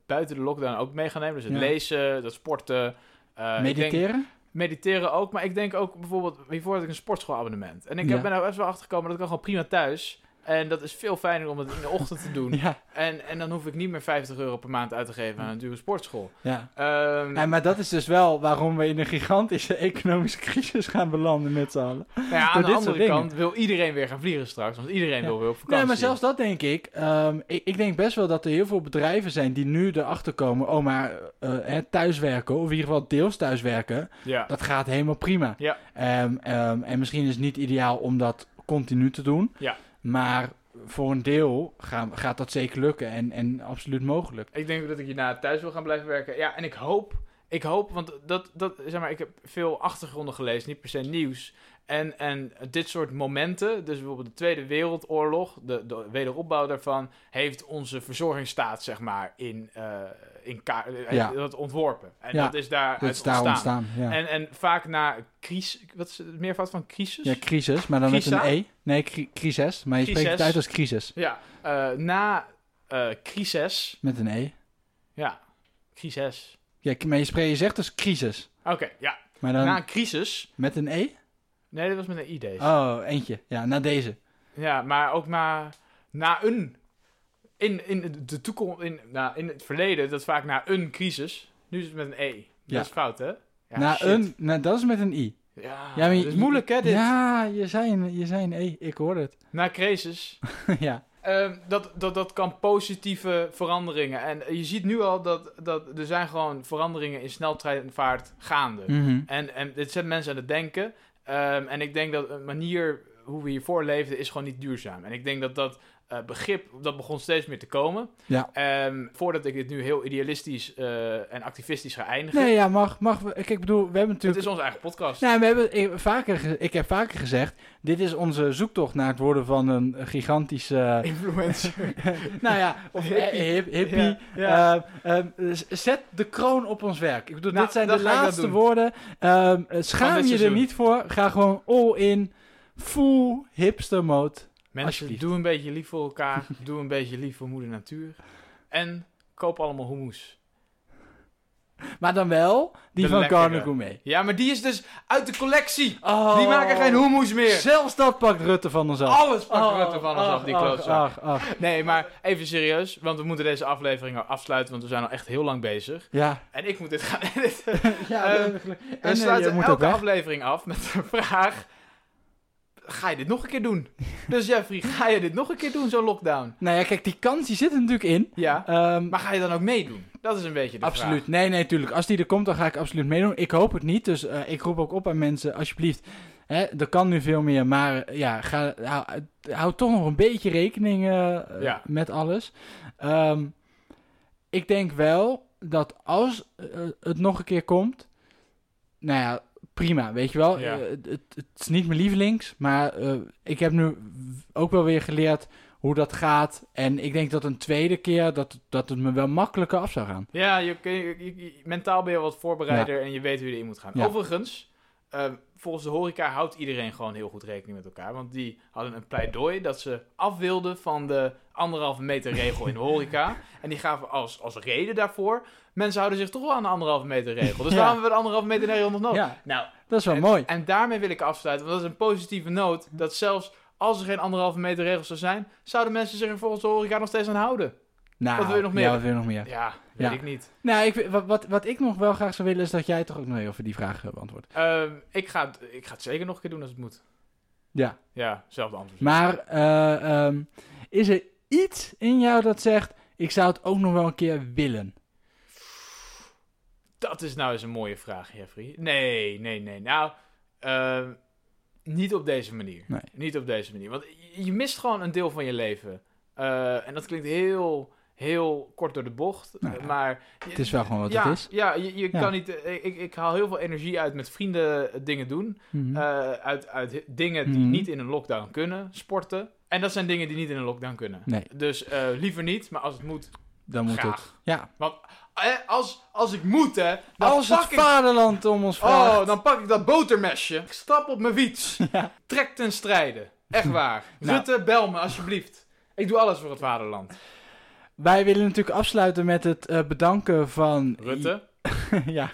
S1: buiten de lockdown ook mee ga nemen. Dus het
S2: Ja.
S1: lezen, het sporten. denk-
S2: Mediteren?
S1: ook, maar ik denk ook bijvoorbeeld, hiervoor had ik een sportschoolabonnement. En ik
S2: Ja.
S1: ben er best wel achter gekomen dat ik kan gewoon prima thuis. En dat is veel fijner om het in de ochtend te doen. (laughs)
S2: Ja,
S1: En, en dan hoef ik niet meer 50 euro per maand uit te geven aan een dure sportschool.
S2: ja. Ja, maar dat is dus wel waarom we in een gigantische (laughs) economische crisis gaan belanden met z'n allen.
S1: nou ja, aan de andere kant wil iedereen weer gaan vliegen straks. Want iedereen wil weer op vakantie.
S2: Nee, maar zelfs dat denk ik. Ehm, ik. Ik denk best wel dat er heel veel bedrijven zijn die nu erachter komen. Oh, maar eh, thuiswerken, of in ieder geval deels thuiswerken,
S1: Ja.
S2: dat gaat helemaal prima.
S1: Ja.
S2: Ehm, en misschien is het niet ideaal om dat continu te doen.
S1: Ja.
S2: Maar voor een deel gaan- gaat dat zeker lukken en, en absoluut mogelijk.
S1: Ik denk dat ik hierna thuis wil gaan blijven werken. Ja, en ik hoop, ik hoop, want dat, dat, zeg maar, ik heb veel achtergronden gelezen, niet per se nieuws. En, en dit soort momenten, dus bijvoorbeeld de Tweede Wereldoorlog, de, de wederopbouw daarvan, heeft onze verzorgingsstaat, zeg maar, in, eh in kaart,
S2: Ja.
S1: dat ontworpen. En
S2: Ja,
S1: dat is daar
S2: Dat is daar ontstaan. Ja,
S1: En, en vaak na crisis, wat is het meervoud van crisis?
S2: ja crisis, maar dan met een E. Nee, cri- crisis, maar je spreekt het uit als crisis.
S1: Ja, eh, na eh crisis,
S2: Met een E.
S1: ja, crisis.
S2: Ja, maar je, spreekt, je zegt dus crisis.
S1: Oké, ja,
S2: Maar dan
S1: na een crisis,
S2: met een E?
S1: nee, dat was met een I deze.
S2: Oh, eentje. Ja, na deze.
S1: Ja, maar ook na, na een. In, in de toekomst, in, nou, in het verleden, dat is vaak na een crisis. Nu is het met een E.
S2: Ja.
S1: Dat is fout, hè? Ja,
S2: na
S1: shit.
S2: een, na, dat is met een I.
S1: Ja,
S2: Ja, maar
S1: is moeilijk, hè? Dit?
S2: Ja, je zei een, je zei een E. Ik hoorde het.
S1: Na crisis. (laughs)
S2: ja.
S1: Ehm, dat, dat, dat kan positieve veranderingen. En je ziet nu al dat, dat er zijn gewoon veranderingen in sneltreinvaart gaande.
S2: Mhm.
S1: En, en dit zet mensen aan het denken. Ehm, en ik denk dat een manier hoe we hiervoor leefden is gewoon niet duurzaam. En ik denk dat dat eh, begrip, dat begon steeds meer te komen.
S2: Ja.
S1: Ehm, voordat ik dit nu heel idealistisch eh, en activistisch ga eindigen.
S2: Nee, ja, mag, mag. Ik bedoel, we hebben
S1: het
S2: natuurlijk...
S1: is onze eigen podcast.
S2: Nou, we hebben ik, vaker, ik heb vaker gezegd, dit is onze zoektocht naar het worden van een gigantische...
S1: Influencer. (laughs)
S2: nou ja, of (laughs)
S1: Hippie.
S2: hip, hippie.
S1: Ja, ja.
S2: Ehm, ehm, zet de kroon op ons werk. Ik bedoel,
S1: Nou,
S2: dit zijn de laatste woorden. Schaam je er niet voor. Ga gewoon all in. Full hipster mode.
S1: Mensen, doe een beetje lief voor elkaar. (laughs) doe een beetje lief voor moeder natuur. En koop allemaal hummus.
S2: Maar dan wel die
S1: De
S2: van. Garner Gourmet.
S1: Ja, maar die is dus uit de collectie.
S2: Oh.
S1: Die maken geen hummus meer.
S2: Zelfs dat pakt Rutte van ons af.
S1: Alles pakt
S2: Oh,
S1: Rutte van ons
S2: ach,
S1: af, die klootzak. Nee, maar even serieus, want we moeten deze aflevering afsluiten, want we zijn al echt heel lang bezig.
S2: Ja.
S1: En ik moet dit gaan (laughs) editen.
S2: ja
S1: Ehm,
S2: en
S1: We
S2: eh,
S1: sluiten elke aflevering af met de vraag... Ga je dit nog een keer doen? Dus Jeffrey, ga je dit nog een keer doen, zo'n lockdown?
S2: Nou ja, kijk, die kans die zit er natuurlijk in.
S1: Ja.
S2: Ehm,
S1: Maar ga je dan ook meedoen? Dat is een beetje de
S2: absoluut. Nee, nee, tuurlijk. Als die er komt, dan ga ik absoluut meedoen. Ik hoop het niet. Dus eh, ik roep ook op aan mensen, alsjeblieft. Hè, er kan nu veel meer, maar eh, ja, ga, hou, hou toch nog een beetje rekening eh,
S1: Ja.
S2: met alles. Ehm, ik denk wel dat als eh, het nog een keer komt, nou ja, prima, weet je wel.
S1: Ja.
S2: Eh, het, het, is niet mijn lievelings, maar eh, ik heb nu ook wel weer geleerd hoe dat gaat. En ik denk dat een tweede keer dat, dat het me wel makkelijker af zou gaan.
S1: Ja, je, je, je- mentaal ben je wat voorbereider en je weet hoe je erin moet gaan.
S2: Ja.
S1: Overigens, eh, volgens de horeca houdt iedereen gewoon heel goed rekening met elkaar. Want die hadden een pleidooi dat ze af wilden van de anderhalve meter regel in de horeca. (laughs) En die gaven als, als reden daarvoor, mensen houden zich toch wel aan de anderhalve meter regel. Dus waarom hebben we de anderhalve meter regel nog nodig?
S2: Ja,
S1: Nou,
S2: dat is wel
S1: en,
S2: mooi.
S1: En daarmee wil ik afsluiten, want dat is een positieve noot. Dat zelfs als er geen anderhalve meter regel zou zijn, zouden mensen zich er volgens de horeca nog steeds aan houden.
S2: Nou,
S1: wat wil je nog meer?
S2: Ja, wat wil je nog meer?
S1: Ja, weet
S2: Ja.
S1: ik niet.
S2: Nou, ik, wat, wat, wat ik nog wel graag zou willen is dat jij toch ook nog even die vraag eh, beantwoordt.
S1: Ehm, ik, ga het, ik ga het zeker nog een keer doen als het moet.
S2: Ja.
S1: Ja, zelfde antwoord.
S2: Maar eh, ehm, is er iets in jou dat zegt, ik zou het ook nog wel een keer willen?
S1: Dat is nou eens een mooie vraag, Jeffrey. Nee, nee, nee. Nou, ehm, niet op deze manier.
S2: Nee.
S1: Niet op deze manier. Want je, mist gewoon een deel van je leven. Eh, en dat klinkt heel, heel kort door de bocht.
S2: Nou
S1: maar
S2: Het is wel gewoon wat
S1: ja,
S2: het is.
S1: Ja, je, je
S2: Ja.
S1: kan niet. eh, Ik, ik haal heel veel energie uit met vrienden eh, dingen doen.
S2: Mhm.
S1: Uit, uit dingen die
S2: Mhm.
S1: niet in een lockdown kunnen. Sporten. En dat zijn dingen die niet in een lockdown kunnen.
S2: Nee.
S1: Dus liever niet, maar als het moet,
S2: Dan moet
S1: graag.
S2: het. Ja.
S1: Eh, als, als ik moet, hè, dan
S2: Als
S1: pak
S2: het
S1: ik...
S2: vaderland om ons vraagt.
S1: Oh, dan pak ik dat botermesje. Ik stap op mijn fiets.
S2: Ja.
S1: Trek ten strijde. Echt waar. (laughs)
S2: Nou.
S1: Rutte, bel me alsjeblieft. Ik doe alles voor het vaderland.
S2: Wij willen natuurlijk afsluiten met het eh, bedanken van...
S1: Rutte, (laughs)
S2: ja,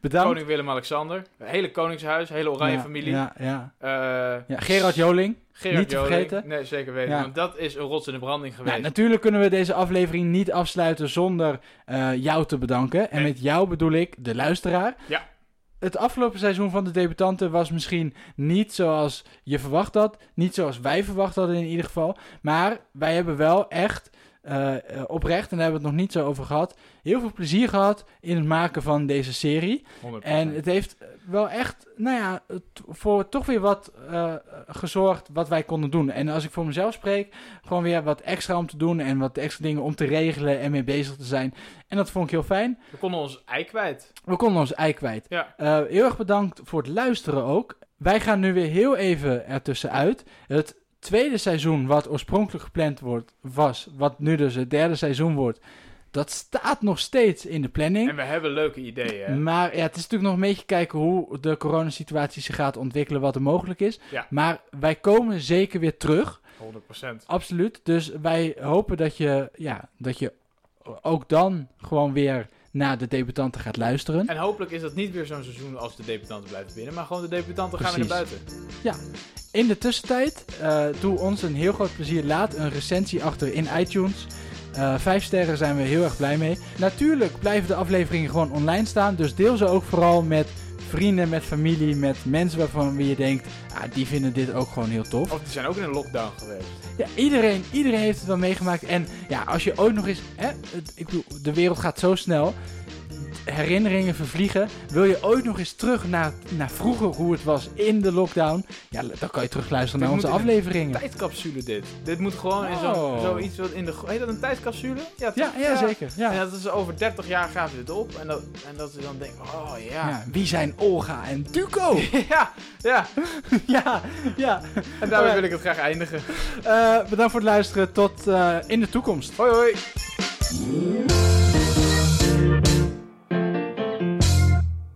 S2: bedankt.
S1: koning Willem-Alexander, hele koningshuis, hele oranje
S2: Ja,
S1: familie.
S2: Ja, ja.
S1: Eh,
S2: ja, Gerard Joling.
S1: Gerard
S2: niet te
S1: Joling.
S2: vergeten.
S1: Nee, zeker weten.
S2: Ja.
S1: Want dat is een rots in de branding geweest.
S2: Nou, natuurlijk kunnen we deze aflevering niet afsluiten zonder eh, jou te bedanken. En
S1: Nee.
S2: met jou bedoel ik de luisteraar.
S1: Ja.
S2: Het afgelopen seizoen van de debutanten was misschien niet zoals je verwacht had. Niet zoals wij verwacht hadden in ieder geval. Maar wij hebben wel echt eh, oprecht, en daar hebben we het nog niet zo over gehad, heel veel plezier gehad in het maken van deze serie.
S1: 100%.
S2: En het heeft wel echt, nou ja, voor toch weer wat eh, gezorgd wat wij konden doen. En als ik voor mezelf spreek, gewoon weer wat extra om te doen en wat extra dingen om te regelen en mee bezig te zijn. En dat vond ik heel fijn.
S1: We konden ons ei kwijt.
S2: We konden ons ei kwijt.
S1: Ja.
S2: Heel erg bedankt voor het luisteren ook. Wij gaan nu weer heel even ertussenuit. Het tweede seizoen, wat oorspronkelijk gepland wordt, was, wat nu dus het derde seizoen wordt, dat staat nog steeds in de planning.
S1: En we hebben leuke ideeën.
S2: Maar ja, het is natuurlijk nog een beetje kijken hoe de coronasituatie zich gaat ontwikkelen, wat er mogelijk is.
S1: Ja.
S2: Maar wij komen zeker weer terug,
S1: 100%.
S2: absoluut. Dus wij hopen dat je, ja, dat je ook dan gewoon weer naar de debutanten gaat luisteren.
S1: En hopelijk is dat niet weer zo'n seizoen als de debutanten blijven binnen. Maar gewoon de debutanten gaan weer naar buiten.
S2: In de tussentijd, eh, doe ons een heel groot plezier. Laat een recensie achter in iTunes. Eh, vijf sterren zijn we heel erg blij mee. Natuurlijk blijven de afleveringen gewoon online staan. Dus deel ze ook vooral met vrienden, met familie, met mensen waarvan wie je denkt, ah, die vinden dit ook gewoon heel tof.
S1: Of die zijn ook in een lockdown geweest.
S2: Ja, iedereen, iedereen heeft het wel meegemaakt. En ja, als je ooit nog eens, hè, het- ik bedoel, de wereld gaat zo snel. Herinneringen vervliegen. Wil je ooit nog eens terug naar, naar vroeger hoe het was in de lockdown? Ja, dan kan je terugluisteren naar
S1: Dit
S2: onze
S1: moet in een
S2: afleveringen.
S1: Tijdcapsule dit. Dit moet gewoon in zo'n
S2: Oh.
S1: zoiets wat in de... Heet dat een tijdcapsule? Ja,
S2: Ja,
S1: toch?
S2: ja, zeker. Ja.
S1: En dat is over 30 jaar gaan we dit op. En dat, en dat ze dan denken, oh ja.
S2: Ja, wie zijn Olga en Duco? (laughs)
S1: Ja, ja. (laughs)
S2: ja, ja.
S1: En daarmee wil ik het graag eindigen.
S2: Eh, bedankt voor het luisteren. Tot eh, in de toekomst.
S1: Hoi hoi.